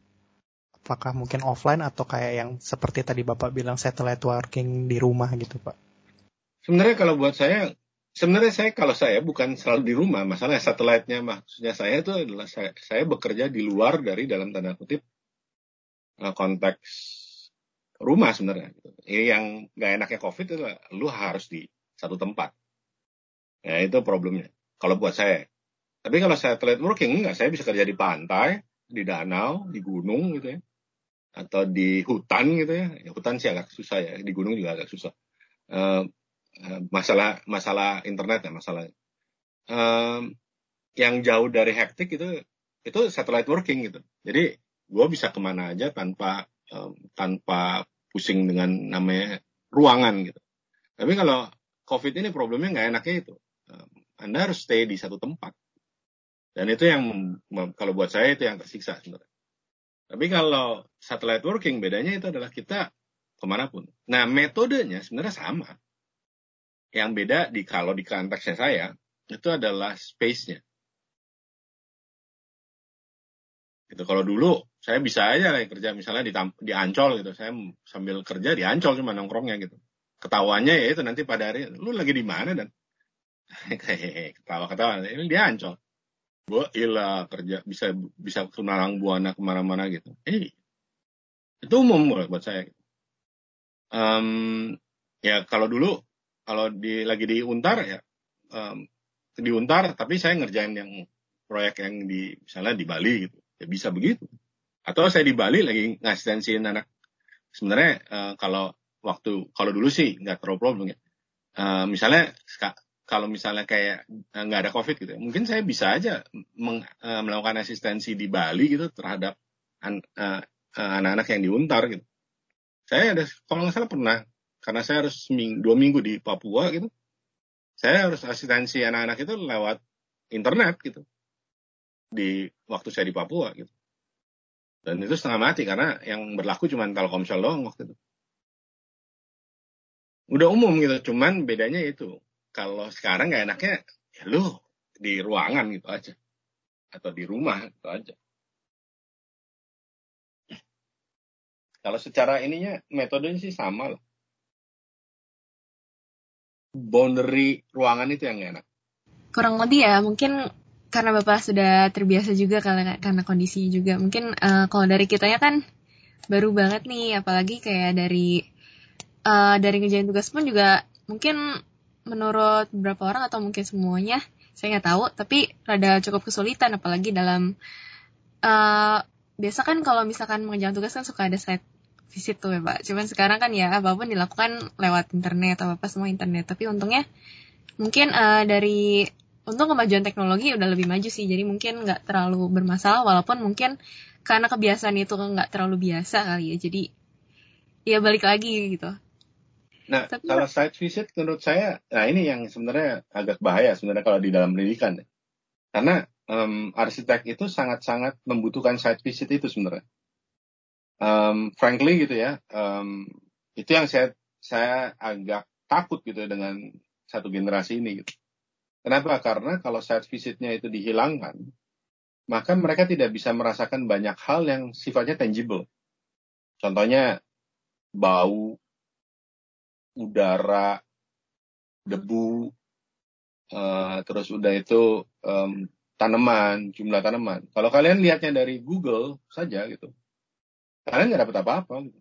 Apakah mungkin offline atau kayak yang seperti tadi Bapak bilang satellite working di rumah gitu, Pak? Sebenarnya kalau buat saya sebenarnya saya kalau saya bukan selalu di rumah, masalahnya satelitnya maksudnya saya itu adalah saya, saya bekerja di luar dari dalam tanda kutip konteks rumah sebenarnya. Yang nggak enaknya COVID itu lu harus di satu tempat. Ya itu problemnya. Kalau buat saya. Tapi kalau saya telat working enggak, saya bisa kerja di pantai, di danau, di gunung gitu ya. Atau di hutan gitu ya. ya hutan sih agak susah ya, di gunung juga agak susah. Uh, masalah masalah internet ya masalah. Um, yang jauh dari hektik itu itu satellite working gitu. Jadi gue bisa ke mana aja tanpa um, tanpa pusing dengan namanya ruangan gitu. Tapi kalau COVID ini problemnya nggak enaknya itu. Um, anda harus stay di satu tempat. Dan itu yang kalau buat saya itu yang tersiksa sebenarnya. Tapi kalau satellite working bedanya itu adalah kita ke mana pun. Nah metodenya sebenarnya sama. Yang beda di kalau di konteksnya saya itu adalah space-nya. Gitu. Kalau dulu saya bisa aja lah kerja misalnya di, di Ancol gitu. Saya sambil kerja di Ancol cuma nongkrongnya gitu. Ketawanya ya itu nanti pada hari lu lagi di mana dan ketawa-ketawa ini dia Ancol. Gue ilah kerja bisa bisa kenalang buana ke mana-mana gitu. Eh itu umum buat saya. Um, ya kalau dulu kalau di lagi di Untar ya um, di Untar tapi saya ngerjain yang proyek yang di misalnya di Bali gitu ya bisa begitu atau saya di Bali lagi ngasistensiin anak. Sebenarnya uh, kalau waktu kalau dulu sih nggak terlalu problem ya. Uh, misalnya kalau misalnya kayak eh, nggak ada COVID gitu, ya, mungkin saya bisa aja meng, uh, melakukan asistensi di Bali gitu terhadap anak-anak uh, yang diuntar gitu. Saya ada kalau nggak salah pernah karena saya harus seming, dua minggu di Papua gitu. Saya harus asistensi anak-anak itu lewat internet gitu di waktu saya di Papua gitu. Dan itu setengah mati karena yang berlaku cuma Telkomsel doang waktu itu. Udah umum gitu, cuman bedanya itu. Kalau sekarang nggak enaknya, ya lu di ruangan gitu aja. Atau di rumah gitu aja. Kalau secara ininya, metodenya sih sama lah. Boundary ruangan itu yang enak. Kurang lebih ya, mungkin karena bapak sudah terbiasa juga karena karena kondisinya juga. Mungkin uh, kalau dari kitanya kan baru banget nih apalagi kayak dari uh, dari ngejalan tugas pun juga mungkin menurut beberapa orang atau mungkin semuanya saya nggak tahu tapi rada cukup kesulitan apalagi dalam uh, biasa kan kalau misalkan mengerjakan tugas kan suka ada site visit tuh ya pak. Cuman sekarang kan ya apa pun dilakukan lewat internet atau apa semua internet. Tapi untungnya mungkin uh, dari untuk kemajuan teknologi udah lebih maju sih jadi mungkin nggak terlalu bermasalah walaupun mungkin karena kebiasaan itu nggak terlalu biasa kali ya jadi ya balik lagi gitu. Nah Tapi, kalau site visit menurut saya nah ini yang sebenarnya agak bahaya sebenarnya kalau di dalam pendidikan karena um, arsitek itu sangat-sangat membutuhkan site visit itu sebenarnya. Um, frankly gitu ya um, itu yang saya saya agak takut gitu dengan satu generasi ini gitu Kenapa? Karena kalau site visitnya itu dihilangkan, maka mereka tidak bisa merasakan banyak hal yang sifatnya tangible. Contohnya bau, udara, debu, uh, terus udah itu um, tanaman, jumlah tanaman. Kalau kalian lihatnya dari Google saja gitu, kalian nggak dapat apa-apa. Gitu.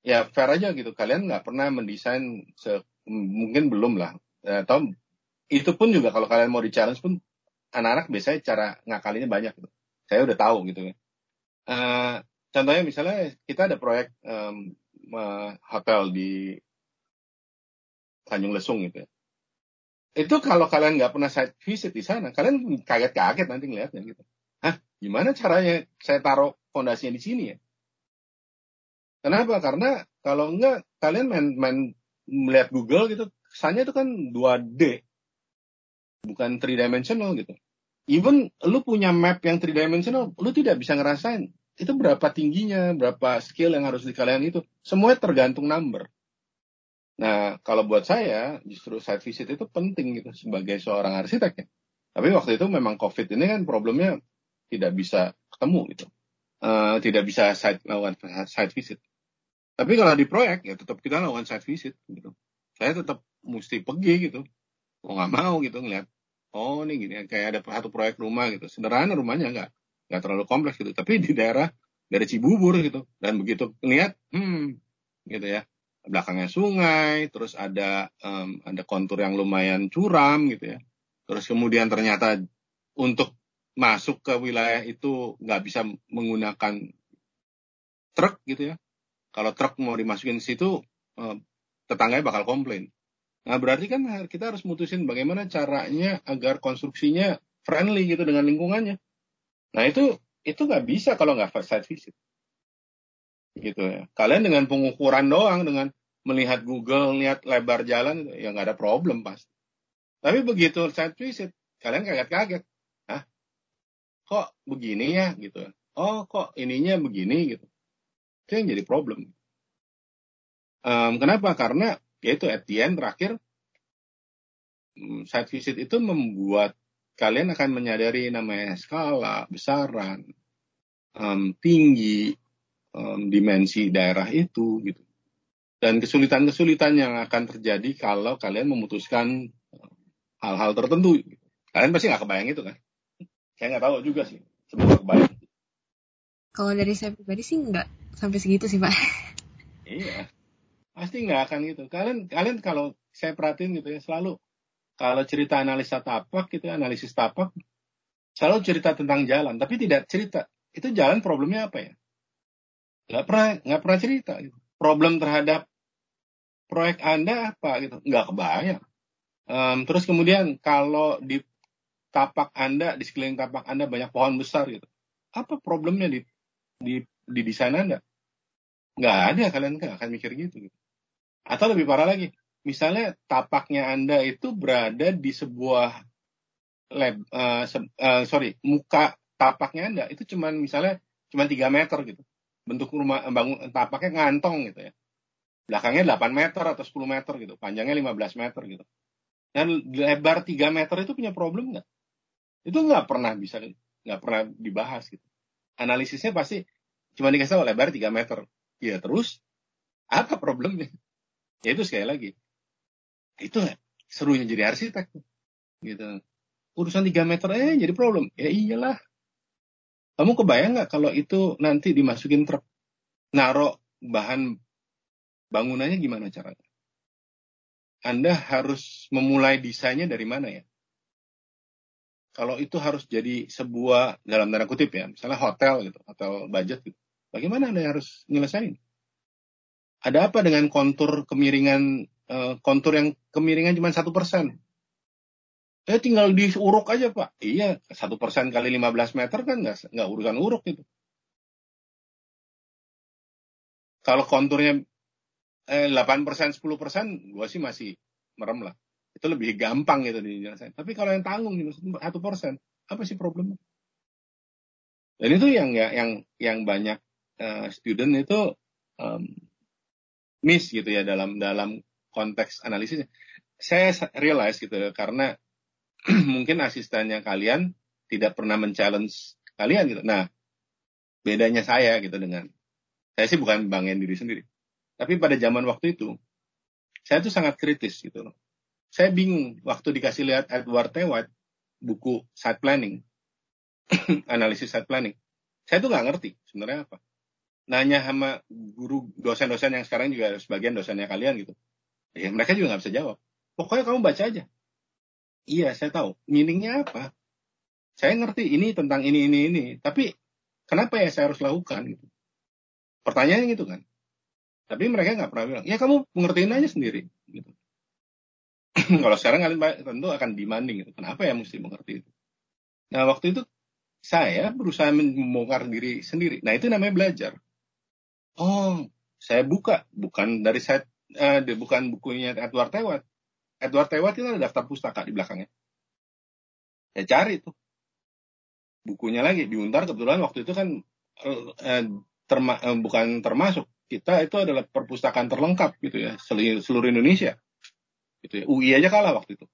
Ya fair aja gitu, kalian nggak pernah mendesain, se mungkin belum lah, atau itu pun juga kalau kalian mau di challenge pun anak-anak biasanya cara ngakalinya banyak gitu. Saya udah tahu gitu ya. Uh, contohnya misalnya kita ada proyek um, uh, hotel di Tanjung Lesung gitu ya. Itu kalau kalian nggak pernah site visit di sana, kalian kaget-kaget nanti ngeliatnya gitu. Hah, gimana caranya saya taruh fondasinya di sini ya? Kenapa? Karena kalau enggak kalian main, main melihat Google gitu, kesannya itu kan 2D bukan three dimensional gitu. even lu punya map yang three dimensional, lu tidak bisa ngerasain itu berapa tingginya, berapa skill yang harus di kalian itu. Semuanya tergantung number. Nah, kalau buat saya, justru site visit itu penting gitu sebagai seorang arsitek ya. Tapi waktu itu memang COVID ini kan problemnya tidak bisa ketemu gitu. Uh, tidak bisa site lawan site visit. Tapi kalau di proyek ya tetap kita lakukan site visit gitu. Saya tetap mesti pergi gitu. Mau nggak mau gitu ngeliat. Oh ini gini kayak ada satu proyek rumah gitu. Sederhana rumahnya nggak nggak terlalu kompleks gitu. Tapi di daerah dari Cibubur gitu. Dan begitu ngeliat, hmm gitu ya. Belakangnya sungai, terus ada um, ada kontur yang lumayan curam gitu ya. Terus kemudian ternyata untuk masuk ke wilayah itu nggak bisa menggunakan truk gitu ya kalau truk mau dimasukin situ eh, tetangganya bakal komplain. Nah berarti kan kita harus mutusin bagaimana caranya agar konstruksinya friendly gitu dengan lingkungannya. Nah itu itu nggak bisa kalau nggak site visit. Gitu ya. Kalian dengan pengukuran doang, dengan melihat Google, lihat lebar jalan, ya nggak ada problem pasti. Tapi begitu site visit, kalian kaget-kaget. Hah? Kok begini ya? gitu. Oh kok ininya begini gitu. Itu yang jadi problem. Um, kenapa? Karena yaitu at the end terakhir um, site visit itu membuat kalian akan menyadari namanya skala, besaran, um, tinggi, um, dimensi daerah itu gitu. Dan kesulitan-kesulitan yang akan terjadi kalau kalian memutuskan hal-hal tertentu. Kalian pasti nggak kebayang itu kan? Saya nggak tahu juga sih. Semoga kebayang. Kalau dari saya pribadi sih nggak sampai segitu sih pak iya pasti nggak akan gitu. Kalian kalian kalau saya perhatiin gitu ya selalu kalau cerita analisa tapak gitu analisis tapak selalu cerita tentang jalan. Tapi tidak cerita. Itu jalan problemnya apa ya? Nggak pernah nggak pernah cerita gitu. problem terhadap proyek anda apa gitu? Nggak kebayang. Um, terus kemudian kalau di tapak anda di sekeliling tapak anda banyak pohon besar gitu. Apa problemnya di di di desain anda? Nggak ada. Kalian nggak akan mikir gitu, gitu. Atau lebih parah lagi, misalnya tapaknya Anda itu berada di sebuah lab, uh, se uh, sorry, muka tapaknya Anda itu cuman misalnya cuma 3 meter gitu. Bentuk rumah bangun tapaknya ngantong gitu ya. Belakangnya 8 meter atau 10 meter gitu, panjangnya 15 meter gitu. Dan lebar 3 meter itu punya problem nggak? Itu nggak pernah bisa, nggak pernah dibahas gitu. Analisisnya pasti cuma dikasih lebar 3 meter ya terus apa problemnya? Ya itu sekali lagi. Itu serunya jadi arsitek. Gitu. Urusan 3 meter eh jadi problem. Ya iyalah. Kamu kebayang nggak kalau itu nanti dimasukin truk? Naro bahan bangunannya gimana caranya? Anda harus memulai desainnya dari mana ya? Kalau itu harus jadi sebuah dalam tanda kutip ya, misalnya hotel gitu, atau budget gitu. Bagaimana Anda harus nyelesain? Ada apa dengan kontur kemiringan, uh, kontur yang kemiringan cuma satu persen? Saya tinggal diuruk aja Pak. Iya, satu persen kali 15 meter kan nggak nggak urusan uruk itu. Kalau konturnya eh, 8 persen, 10 persen, gue sih masih merem lah. Itu lebih gampang gitu dijelasin. Tapi kalau yang tanggung satu persen, apa sih problemnya? Dan itu yang ya, yang yang banyak uh, student itu um, miss gitu ya dalam dalam konteks analisisnya. Saya realize gitu karena mungkin asistennya kalian tidak pernah men-challenge kalian gitu. Nah, bedanya saya gitu dengan saya sih bukan bangin diri sendiri. Tapi pada zaman waktu itu saya tuh sangat kritis gitu loh. Saya bingung waktu dikasih lihat Edward Tewat buku site planning, analisis site planning. Saya tuh nggak ngerti sebenarnya apa nanya sama guru dosen-dosen yang sekarang juga sebagian dosennya kalian gitu. Ya mereka juga nggak bisa jawab. Pokoknya kamu baca aja. Iya, saya tahu. Meaningnya apa? Saya ngerti ini tentang ini, ini, ini. Tapi kenapa ya saya harus lakukan? Gitu. Pertanyaannya gitu kan. Tapi mereka nggak pernah bilang, ya kamu mengertiin aja sendiri. Gitu. Kalau sekarang kalian tentu akan demanding. Gitu. Kenapa ya mesti mengerti itu? Nah waktu itu saya berusaha membongkar diri sendiri. Nah itu namanya belajar. Oh, saya buka, bukan dari saya, uh, bukan bukunya Edward Tewat. Edward Tewat itu ada daftar pustaka di belakangnya. Saya cari tuh. bukunya lagi di Untar kebetulan waktu itu kan eh, terma, eh, bukan termasuk. Kita itu adalah perpustakaan terlengkap gitu ya. Seluruh, seluruh Indonesia. Gitu ya. UI aja kalah waktu itu.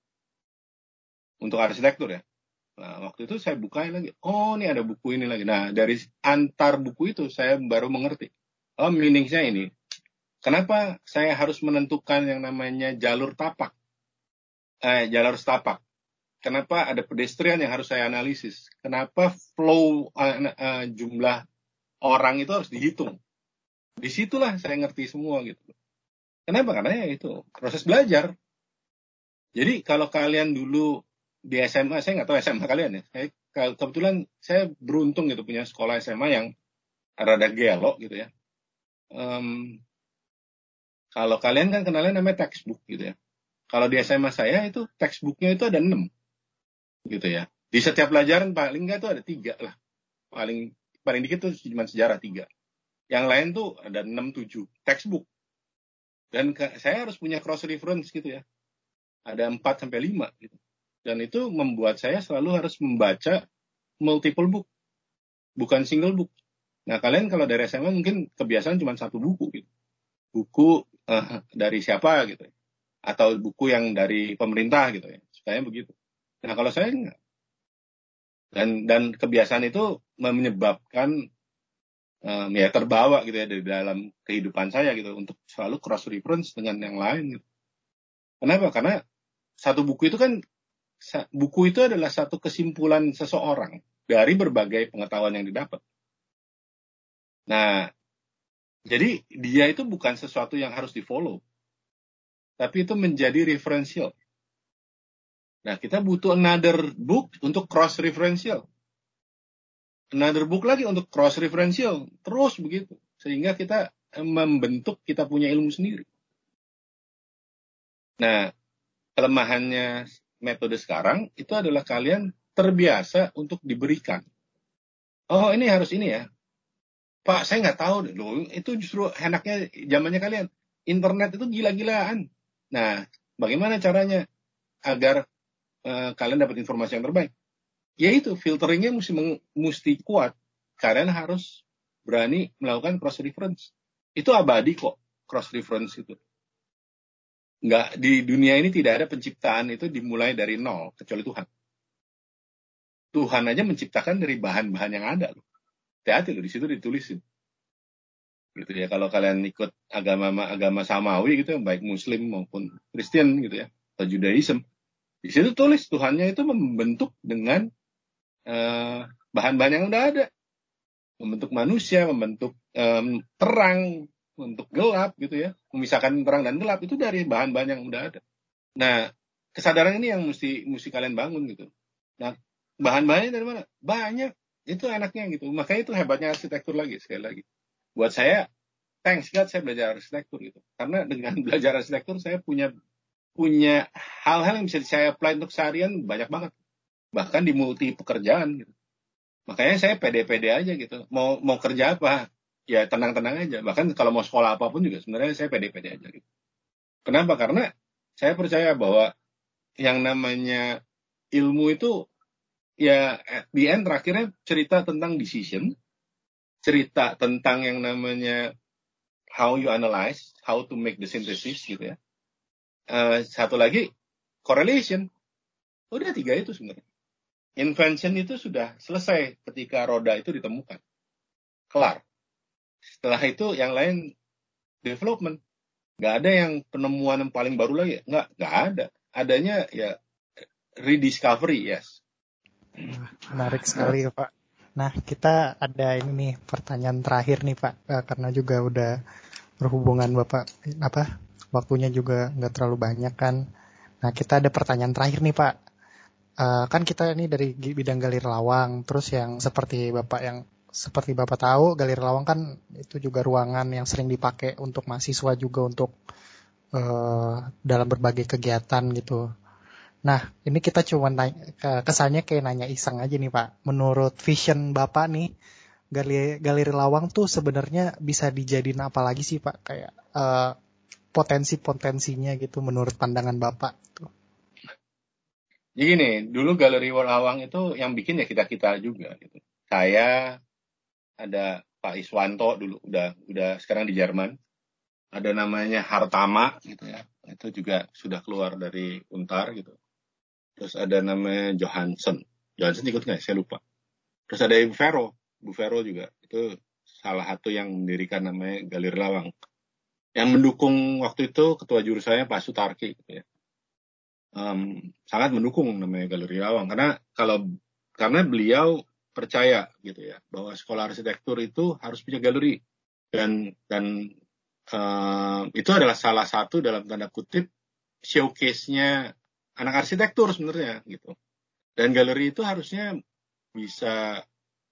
Untuk arsitektur ya. Nah waktu itu saya bukain lagi. Oh ini ada buku ini lagi. Nah dari antar buku itu saya baru mengerti oh meaningnya ini kenapa saya harus menentukan yang namanya jalur tapak eh, jalur setapak kenapa ada pedestrian yang harus saya analisis kenapa flow uh, uh, jumlah orang itu harus dihitung. Di situlah saya ngerti semua gitu. Kenapa? Karena ya itu proses belajar. Jadi kalau kalian dulu di SMA, saya nggak tahu SMA kalian ya. Saya, kebetulan saya beruntung gitu punya sekolah SMA yang rada gelo gitu ya. Um, kalau kalian kan kenalnya namanya textbook gitu ya. Kalau di SMA saya itu textbooknya itu ada enam gitu ya. Di setiap pelajaran paling nggak tuh ada tiga lah. Paling paling dikit tuh cuma sejarah tiga. Yang lain tuh ada enam tujuh textbook. Dan ke, saya harus punya cross reference gitu ya. Ada empat sampai lima gitu. Dan itu membuat saya selalu harus membaca multiple book. Bukan single book. Nah, kalian kalau dari SMA mungkin kebiasaan cuma satu buku gitu. Buku uh, dari siapa gitu ya. Atau buku yang dari pemerintah gitu ya. Supaya begitu. Nah, kalau saya enggak dan dan kebiasaan itu menyebabkan um, ya terbawa gitu ya dari dalam kehidupan saya gitu untuk selalu cross reference dengan yang lain gitu. Kenapa? Karena satu buku itu kan buku itu adalah satu kesimpulan seseorang dari berbagai pengetahuan yang didapat. Nah, jadi dia itu bukan sesuatu yang harus di-follow. Tapi itu menjadi referensial. Nah, kita butuh another book untuk cross referential. Another book lagi untuk cross referential. Terus begitu. Sehingga kita membentuk kita punya ilmu sendiri. Nah, kelemahannya metode sekarang itu adalah kalian terbiasa untuk diberikan. Oh, ini harus ini ya. Pak, saya nggak tahu deh. Loh, itu justru enaknya zamannya kalian. Internet itu gila-gilaan. Nah, bagaimana caranya agar uh, kalian dapat informasi yang terbaik. Ya itu filteringnya mesti mesti kuat. Kalian harus berani melakukan cross reference. Itu abadi kok cross reference itu. Nggak di dunia ini tidak ada penciptaan itu dimulai dari nol kecuali Tuhan. Tuhan aja menciptakan dari bahan-bahan yang ada loh. Hati-hati loh di situ ditulisin. Gitu ya kalau kalian ikut agama agama samawi gitu ya baik muslim maupun Kristen gitu ya atau Judaism di situ tulis Tuhannya itu membentuk dengan bahan bahan-bahan yang udah ada. Membentuk manusia, membentuk um, terang, untuk gelap gitu ya. Memisahkan terang dan gelap itu dari bahan-bahan yang udah ada. Nah, kesadaran ini yang mesti mesti kalian bangun gitu. Nah, bahan-bahannya dari mana? Banyak. Itu enaknya gitu. Makanya itu hebatnya arsitektur lagi sekali lagi. Buat saya, thanks God saya belajar arsitektur gitu. Karena dengan belajar arsitektur saya punya punya hal-hal yang bisa saya apply untuk seharian banyak banget. Bahkan di multi pekerjaan gitu. Makanya saya pede-pede aja gitu. Mau mau kerja apa? Ya tenang-tenang aja. Bahkan kalau mau sekolah apa pun juga sebenarnya saya pede-pede aja gitu. Kenapa? Karena saya percaya bahwa yang namanya ilmu itu ya at the end terakhirnya cerita tentang decision, cerita tentang yang namanya how you analyze, how to make the synthesis gitu ya. Uh, satu lagi correlation. Udah tiga itu sebenarnya. Invention itu sudah selesai ketika roda itu ditemukan. Kelar. Setelah itu yang lain development. Gak ada yang penemuan yang paling baru lagi. Nggak, nggak ada. Adanya ya rediscovery, yes. Menarik sekali Pak. Nah, kita ada ini nih pertanyaan terakhir nih Pak, eh, karena juga udah berhubungan Bapak apa waktunya juga nggak terlalu banyak kan. Nah kita ada pertanyaan terakhir nih Pak. Uh, kan kita ini dari bidang galeri lawang, terus yang seperti Bapak yang seperti Bapak tahu, galeri lawang kan itu juga ruangan yang sering dipakai untuk mahasiswa juga untuk uh, dalam berbagai kegiatan gitu. Nah, ini kita cuma nanya, kesannya kayak nanya iseng aja nih Pak. Menurut vision Bapak nih, galeri, galeri lawang tuh sebenarnya bisa dijadiin apa lagi sih Pak? Kayak uh, potensi-potensinya gitu menurut pandangan Bapak? Jadi nih, dulu Galeri Awang itu yang bikin ya kita-kita juga gitu. Saya ada Pak Iswanto dulu udah udah sekarang di Jerman. Ada namanya Hartama gitu ya. Itu juga sudah keluar dari Untar gitu. Terus ada namanya Johansson. Johansson ikut nggak? Saya lupa. Terus ada Ibu Vero. Bu Vero juga. Itu salah satu yang mendirikan namanya Galeri Lawang. Yang mendukung waktu itu ketua jurusannya Pak Sutarki gitu ya um, sangat mendukung namanya Galeri Lawang karena kalau karena beliau percaya gitu ya bahwa sekolah arsitektur itu harus punya galeri dan dan uh, itu adalah salah satu dalam tanda kutip showcase-nya anak arsitektur sebenarnya gitu. Dan galeri itu harusnya bisa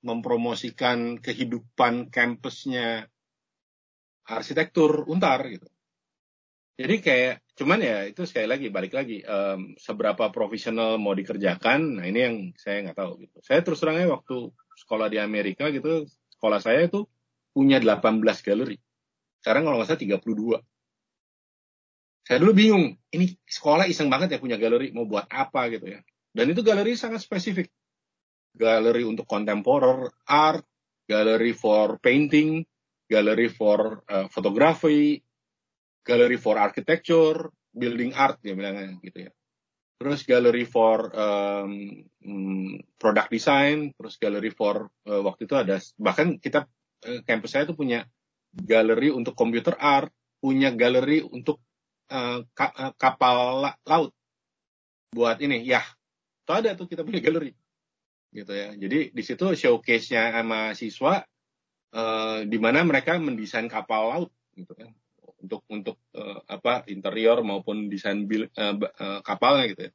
mempromosikan kehidupan kampusnya arsitektur Untar gitu. Jadi kayak cuman ya itu sekali lagi balik lagi um, seberapa profesional mau dikerjakan nah ini yang saya nggak tahu gitu. Saya terus terangnya waktu sekolah di Amerika gitu sekolah saya itu punya 18 galeri. Sekarang kalau nggak salah 32 saya dulu bingung ini sekolah iseng banget ya punya galeri mau buat apa gitu ya dan itu galeri sangat spesifik galeri untuk contemporary art galeri for painting galeri for uh, photography gallery for architecture, building art dia bilangnya gitu ya. Terus gallery for um, product design, terus gallery for uh, waktu itu ada bahkan kita uh, kampus saya itu punya galeri untuk computer art, punya galeri untuk ka, uh, kapal la laut. Buat ini ya, itu ada tuh kita punya galeri gitu ya. Jadi di situ showcase-nya sama siswa uh, di mana mereka mendesain kapal laut gitu kan untuk untuk uh, apa interior maupun desain bil, uh, uh, kapalnya gitu ya.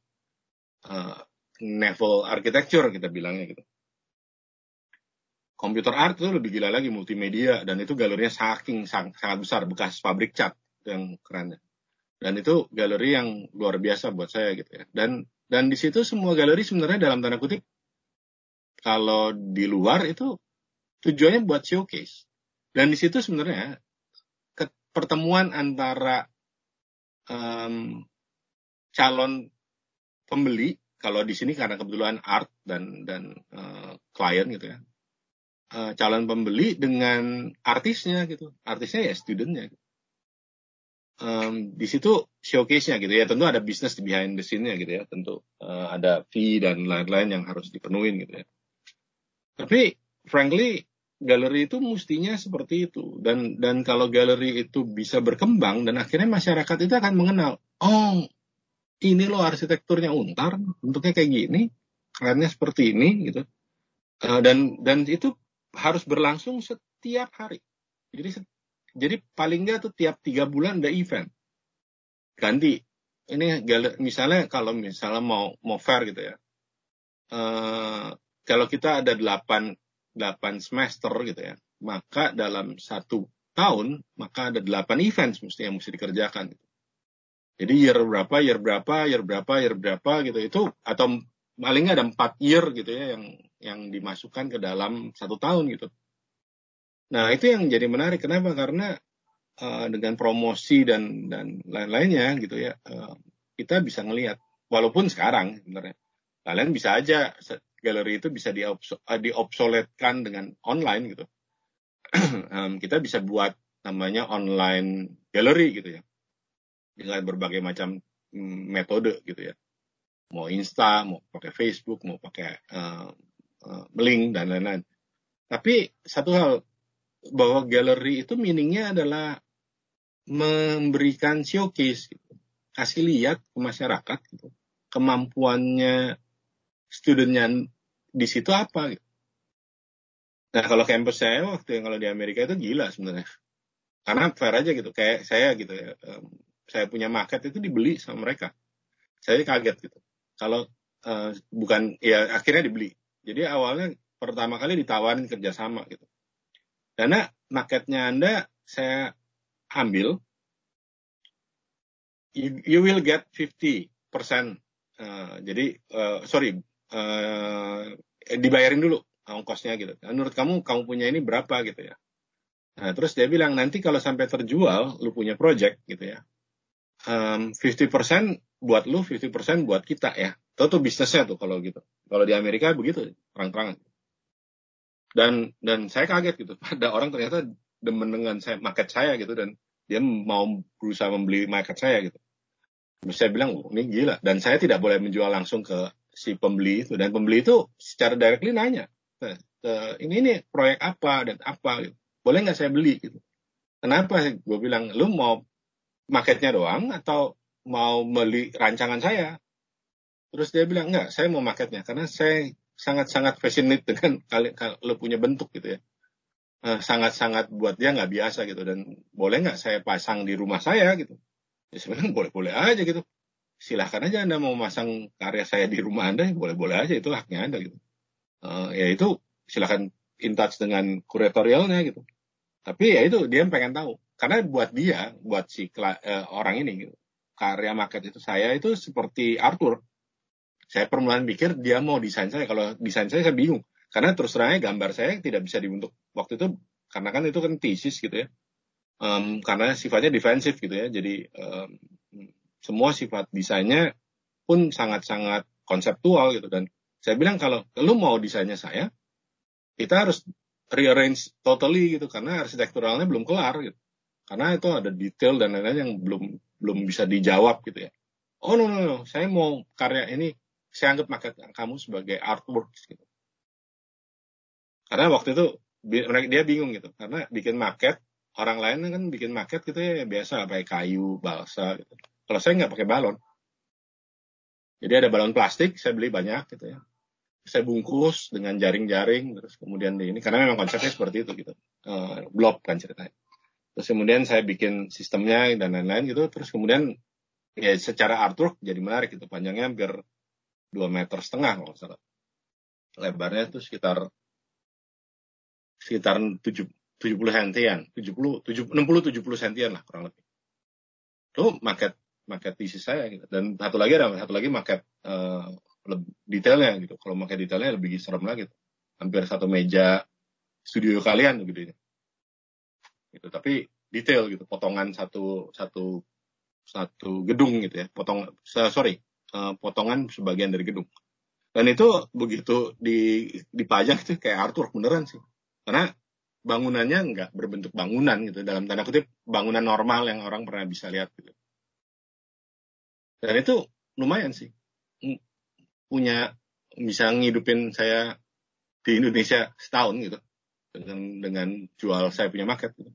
Uh, naval architecture kita bilangnya gitu. Computer art itu lebih gila lagi multimedia dan itu galerinya saking sang, sangat besar bekas pabrik cat yang kerennya. Dan itu galeri yang luar biasa buat saya gitu ya. Dan dan di situ semua galeri sebenarnya dalam tanda kutip kalau di luar itu tujuannya buat showcase. Dan di situ sebenarnya pertemuan antara um, calon pembeli kalau di sini karena kebetulan art dan dan uh, klien gitu ya uh, calon pembeli dengan artisnya gitu artisnya ya studentnya um, di situ showcase-nya gitu ya. Tentu ada bisnis di behind the scene-nya gitu ya. Tentu uh, ada fee dan lain-lain yang harus dipenuhin gitu ya. Tapi frankly galeri itu mestinya seperti itu. Dan dan kalau galeri itu bisa berkembang dan akhirnya masyarakat itu akan mengenal oh ini loh arsitekturnya untar bentuknya kayak gini kerennya seperti ini gitu. Uh, dan dan itu harus berlangsung setiap hari. Jadi jadi paling nggak tuh tiap tiga bulan ada event ganti ini misalnya kalau misalnya mau mau fair gitu ya uh, kalau kita ada delapan 8 semester gitu ya, maka dalam satu tahun maka ada 8 event mesti yang mesti dikerjakan. Gitu. Jadi year berapa, year berapa, year berapa, year berapa gitu itu atau paling nggak ada empat year gitu ya yang yang dimasukkan ke dalam satu tahun gitu. Nah itu yang jadi menarik. Kenapa? Karena uh, dengan promosi dan dan lain-lainnya gitu ya uh, kita bisa ngelihat. Walaupun sekarang sebenarnya kalian bisa aja galeri itu bisa eh, diobsoletkan dengan online gitu. um, kita bisa buat namanya online galeri gitu ya. Dengan berbagai macam mm, metode gitu ya. Mau Insta, mau pakai Facebook, mau pakai uh, uh, link dan lain-lain. Tapi satu hal bahwa galeri itu meaningnya adalah memberikan showcase gitu. kasih lihat ke masyarakat gitu kemampuannya studentnya di situ apa gitu. Nah kalau kampus saya waktu yang kalau di Amerika itu gila sebenarnya. Karena fair aja gitu, kayak saya gitu ya, saya punya market itu dibeli sama mereka. Saya kaget gitu. Kalau uh, bukan, ya akhirnya dibeli. Jadi awalnya pertama kali ditawarin kerjasama gitu. Karena marketnya Anda saya ambil, you, you will get 50 persen. Uh, jadi, uh, sorry, uh, dibayarin dulu ongkosnya gitu. Nah, menurut kamu kamu punya ini berapa gitu ya. Nah, terus dia bilang nanti kalau sampai terjual lu punya project gitu ya. Um, 50% buat lu, 50% buat kita ya. itu tuh bisnisnya tuh kalau gitu kalau di Amerika begitu terang-terangan dan dan saya kaget gitu. Ada orang ternyata demen dengan saya market saya gitu. Dan dia mau berusaha membeli market saya gitu. Saya bilang oh, ini gila. Dan saya tidak boleh menjual langsung ke si pembeli itu. Dan pembeli itu secara directly nanya ini ini proyek apa dan apa? Gitu. boleh nggak saya beli? gitu. Kenapa? Gue bilang lu mau marketnya doang atau mau beli rancangan saya? Terus dia bilang enggak saya mau marketnya karena saya sangat-sangat passionate dengan kalau punya bentuk gitu ya. Eh, sangat-sangat buat dia nggak biasa gitu. Dan boleh nggak saya pasang di rumah saya gitu? Ya sebenarnya boleh-boleh aja gitu. Silahkan aja anda mau masang karya saya di rumah anda ya boleh-boleh aja. Itu haknya anda gitu. Uh, ya itu silahkan in touch dengan kuratorialnya gitu. Tapi ya itu dia pengen tahu. Karena buat dia, buat si uh, orang ini, gitu, karya market itu saya itu seperti Arthur. Saya permulaan pikir dia mau desain saya. Kalau desain saya saya bingung. Karena terus terangnya gambar saya tidak bisa dibentuk waktu itu karena kan itu kan thesis gitu ya. Um, karena sifatnya defensif gitu ya. Jadi um, semua sifat desainnya pun sangat-sangat konseptual gitu dan saya bilang kalau lu mau desainnya saya, kita harus rearrange totally gitu karena arsitekturalnya belum kelar gitu. Karena itu ada detail dan lain-lain yang belum belum bisa dijawab gitu ya. Oh no no no, saya mau karya ini saya anggap market kamu sebagai artwork gitu. Karena waktu itu dia bingung gitu karena bikin market orang lain kan bikin market gitu ya biasa pakai kayu balsa gitu. Kalau saya nggak pakai balon. Jadi ada balon plastik saya beli banyak gitu ya saya bungkus dengan jaring-jaring terus kemudian di ini karena memang konsepnya seperti itu gitu uh, blob kan ceritanya terus kemudian saya bikin sistemnya dan lain-lain gitu terus kemudian ya secara artwork jadi menarik gitu panjangnya hampir dua meter setengah kalau salah lebarnya itu sekitar sekitar tujuh tujuh puluh sentian tujuh puluh tujuh enam puluh tujuh puluh sentian lah kurang lebih itu market market isi saya gitu dan satu lagi ada satu lagi market uh, detailnya gitu. Kalau pakai detailnya lebih serem lagi. Gitu. Hampir satu meja studio kalian gitu. Gitu. Tapi detail gitu, potongan satu satu satu gedung gitu ya. Potong sorry, uh, potongan sebagian dari gedung. Dan itu begitu di dipajang itu kayak Arthur beneran sih. Karena bangunannya nggak berbentuk bangunan gitu dalam tanda kutip bangunan normal yang orang pernah bisa lihat gitu. Dan itu lumayan sih punya bisa ngidupin saya di Indonesia setahun gitu dengan dengan jual saya punya market gitu.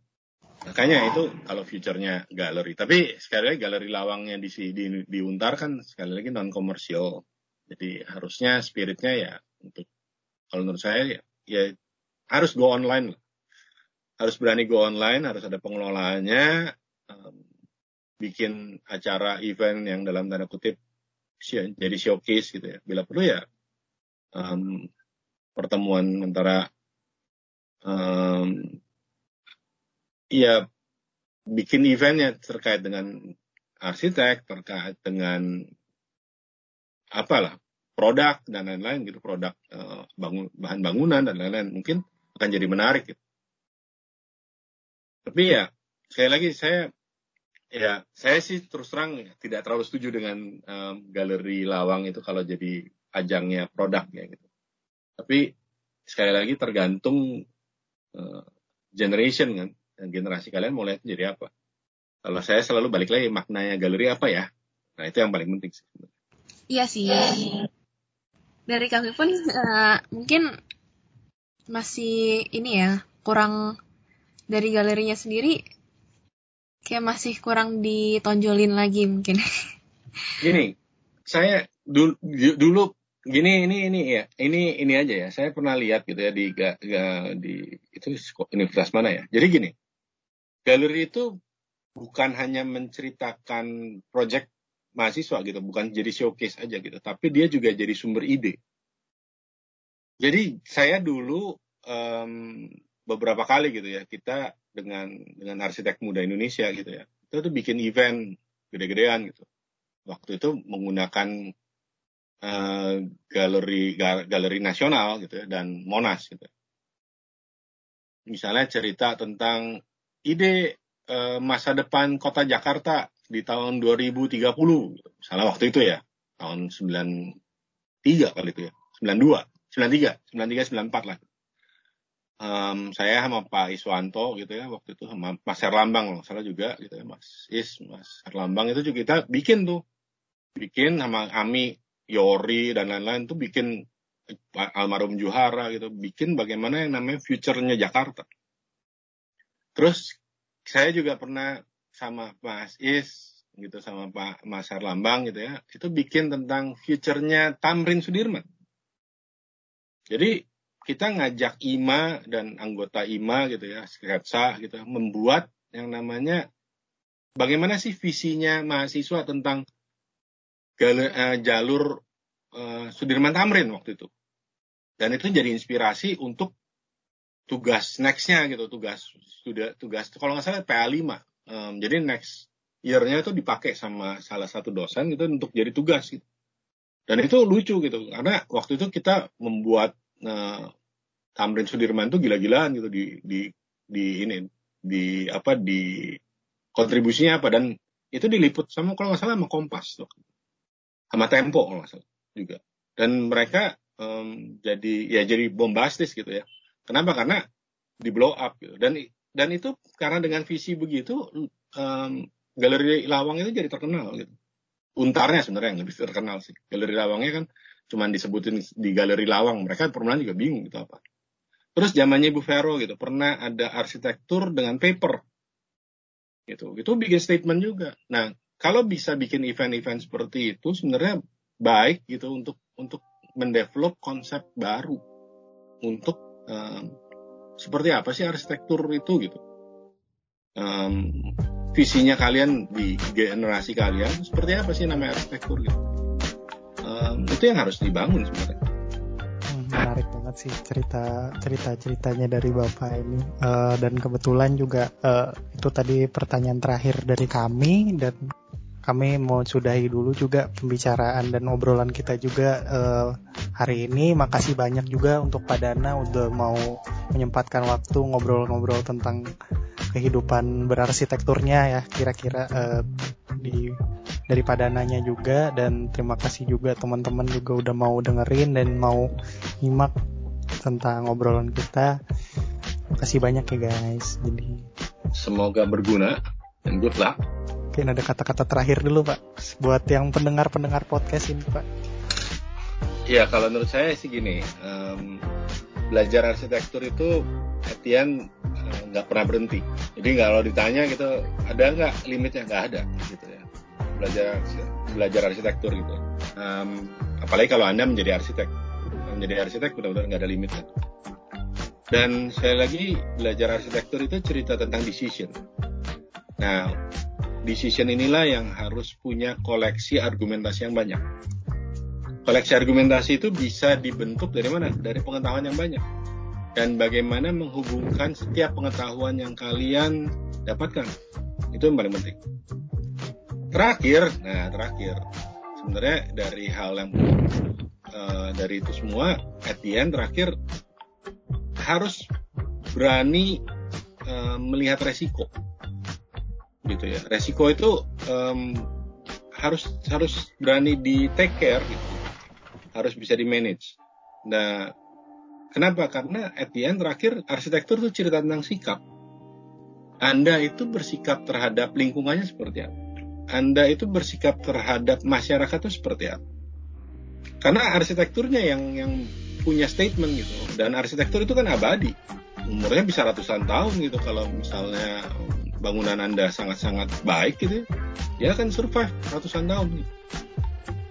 Makanya itu kalau future-nya galeri. Tapi sekali lagi galeri lawangnya di, di, diuntar kan sekali lagi non komersial. Jadi harusnya spiritnya ya untuk kalau menurut saya ya, ya harus go online Harus berani go online, harus ada pengelolaannya, um, bikin acara event yang dalam tanda kutip jadi showcase gitu ya. Bila perlu ya um, pertemuan antara um, ya bikin eventnya terkait dengan arsitek, terkait dengan apalah produk dan lain-lain gitu, produk uh, bangun, bahan bangunan dan lain-lain mungkin akan jadi menarik gitu. Tapi ya sekali lagi saya Ya, saya sih terus terang tidak terlalu setuju dengan um, galeri lawang itu kalau jadi ajangnya produk ya gitu. Tapi sekali lagi tergantung uh, generation kan, generasi kalian mau lihat jadi apa. Kalau saya selalu balik lagi maknanya galeri apa ya? Nah itu yang paling penting sih. Iya sih. Dari kami pun uh, mungkin masih ini ya kurang dari galerinya sendiri kayak masih kurang ditonjolin lagi mungkin. Gini, saya dulu, dulu gini ini ini ya ini ini aja ya saya pernah lihat gitu ya di ga, ga, di itu universitas mana ya jadi gini galeri itu bukan hanya menceritakan project mahasiswa gitu bukan jadi showcase aja gitu tapi dia juga jadi sumber ide. Jadi saya dulu um, beberapa kali gitu ya kita dengan dengan arsitek muda Indonesia gitu ya itu tuh bikin event gede-gedean gitu. Waktu itu menggunakan uh, galeri galeri nasional gitu ya dan Monas gitu misalnya cerita tentang ide uh, masa depan kota Jakarta di tahun 2030 gitu. misalnya waktu itu ya. Tahun 9 93 kali itu ya. 92 93 93 94 lah. Um, saya sama Pak Iswanto gitu ya waktu itu sama Mas Herlambang salah juga gitu ya. Mas Is Mas Herlambang itu juga kita bikin tuh. Bikin sama Ami Yori dan lain-lain tuh bikin almarhum Juhara gitu. Bikin bagaimana yang namanya future-nya Jakarta terus saya juga pernah sama Mas Is gitu sama Pak Mas Herlambang gitu ya itu bikin tentang future-nya Tamrin Sudirman jadi kita ngajak IMA dan anggota IMA gitu ya, sketsa gitu, membuat yang namanya bagaimana sih visinya mahasiswa tentang uh, jalur uh, Sudirman Tamrin waktu itu. Dan itu jadi inspirasi untuk tugas nextnya gitu, tugas sudah tugas kalau nggak salah PA5. Um, jadi next year-nya itu dipakai sama salah satu dosen gitu untuk jadi tugas gitu. Dan itu lucu gitu, karena waktu itu kita membuat nah, Tamrin Sudirman tuh gila-gilaan gitu di di di ini di apa di kontribusinya apa dan itu diliput sama kalau nggak salah sama Kompas tuh sama Tempo kalau nggak salah juga dan mereka um, jadi ya jadi bombastis gitu ya kenapa? Karena di blow up gitu. Dan dan itu karena dengan visi begitu um, galeri Lawang itu jadi terkenal gitu. Untarnya sebenarnya yang lebih terkenal sih. Galeri Lawangnya kan cuman disebutin di galeri Lawang. Mereka permulaan juga bingung gitu apa. Terus zamannya Ibu Vero gitu pernah ada arsitektur dengan paper. Gitu. Itu bikin statement juga. Nah kalau bisa bikin event-event seperti itu sebenarnya baik gitu untuk untuk mendevelop konsep baru. Untuk um, seperti apa sih arsitektur itu gitu? Um, visinya kalian di generasi kalian seperti apa sih namanya arsitektur gitu? Um, itu yang harus dibangun sebenarnya. Hmm, menarik banget sih cerita cerita ceritanya dari bapak ini. Uh, dan kebetulan juga uh, itu tadi pertanyaan terakhir dari kami dan kami mau sudahi dulu juga pembicaraan dan obrolan kita juga uh, hari ini. Makasih banyak juga untuk Pak Dana udah mau menyempatkan waktu ngobrol-ngobrol tentang kehidupan berarsitekturnya ya kira-kira uh, di dari padananya juga dan terima kasih juga teman-teman juga udah mau dengerin dan mau nyimak tentang obrolan kita. Makasih banyak ya guys. Jadi semoga berguna dan good luck. Mungkin ada kata-kata terakhir dulu Pak buat yang pendengar-pendengar podcast ini Pak. Ya kalau menurut saya sih gini, um, belajar arsitektur itu Etian eh, nggak uh, pernah berhenti. Jadi kalau ditanya gitu, ada nggak limitnya? Nggak ada gitu ya belajar belajar arsitektur gitu. Um, apalagi kalau anda menjadi arsitek, menjadi arsitek benar-benar nggak ada limitnya. Dan saya lagi belajar arsitektur itu cerita tentang decision. Nah, decision inilah yang harus punya koleksi argumentasi yang banyak. Koleksi argumentasi itu bisa dibentuk dari mana? Dari pengetahuan yang banyak. Dan bagaimana menghubungkan setiap pengetahuan yang kalian dapatkan. Itu yang paling penting terakhir nah terakhir sebenarnya dari hal yang uh, dari itu semua at the end terakhir harus berani uh, melihat resiko gitu ya resiko itu um, harus harus berani di take care gitu harus bisa di manage nah kenapa karena at the end terakhir arsitektur itu cerita tentang sikap anda itu bersikap terhadap lingkungannya seperti apa anda itu bersikap terhadap masyarakat itu seperti apa? Karena arsitekturnya yang yang punya statement gitu. Dan arsitektur itu kan abadi. Umurnya bisa ratusan tahun gitu kalau misalnya bangunan Anda sangat-sangat baik gitu. Dia akan survive ratusan tahun gitu.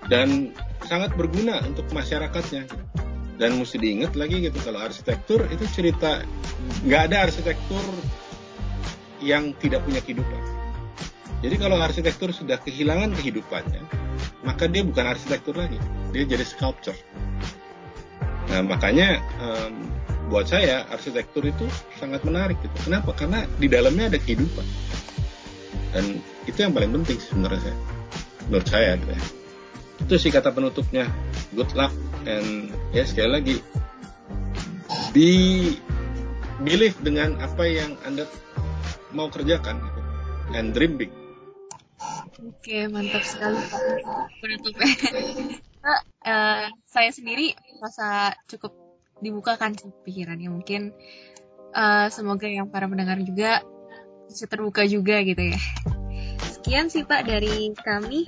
Dan sangat berguna untuk masyarakatnya. Dan mesti diingat lagi gitu kalau arsitektur itu cerita nggak ada arsitektur yang tidak punya kehidupan jadi kalau arsitektur sudah kehilangan kehidupannya, maka dia bukan arsitektur lagi, dia jadi sculpture. Nah makanya um, buat saya arsitektur itu sangat menarik gitu. Kenapa? Karena di dalamnya ada kehidupan. Dan itu yang paling penting sebenarnya saya. Menurut saya gitu ya. Itu sih kata penutupnya. Good luck and ya sekali lagi be believe dengan apa yang Anda mau kerjakan gitu. and dream big. Oke, mantap sekali Pak penutupnya. Uh, saya sendiri merasa cukup dibukakan sih pikirannya. Mungkin uh, semoga yang para pendengar juga bisa terbuka juga gitu ya. Sekian sih pak dari kami.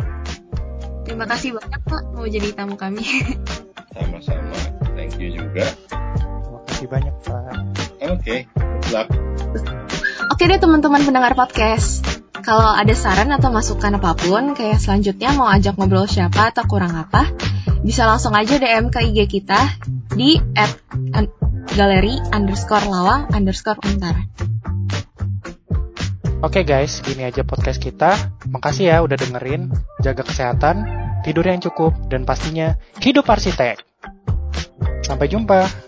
Terima kasih banyak pak mau jadi tamu kami. Sama-sama. Thank you juga. Terima kasih banyak pak. Oke okay. oke deh teman-teman pendengar podcast kalau ada saran atau masukan apa pun, kayak selanjutnya mau ajak ngobrol siapa atau kurang apa, bisa langsung aja DM ke IG kita di at galeri underscore lawang underscore untar. Oke okay guys, gini aja podcast kita. Makasih ya udah dengerin. Jaga kesehatan, tidur yang cukup, dan pastinya hidup arsitek. Sampai jumpa.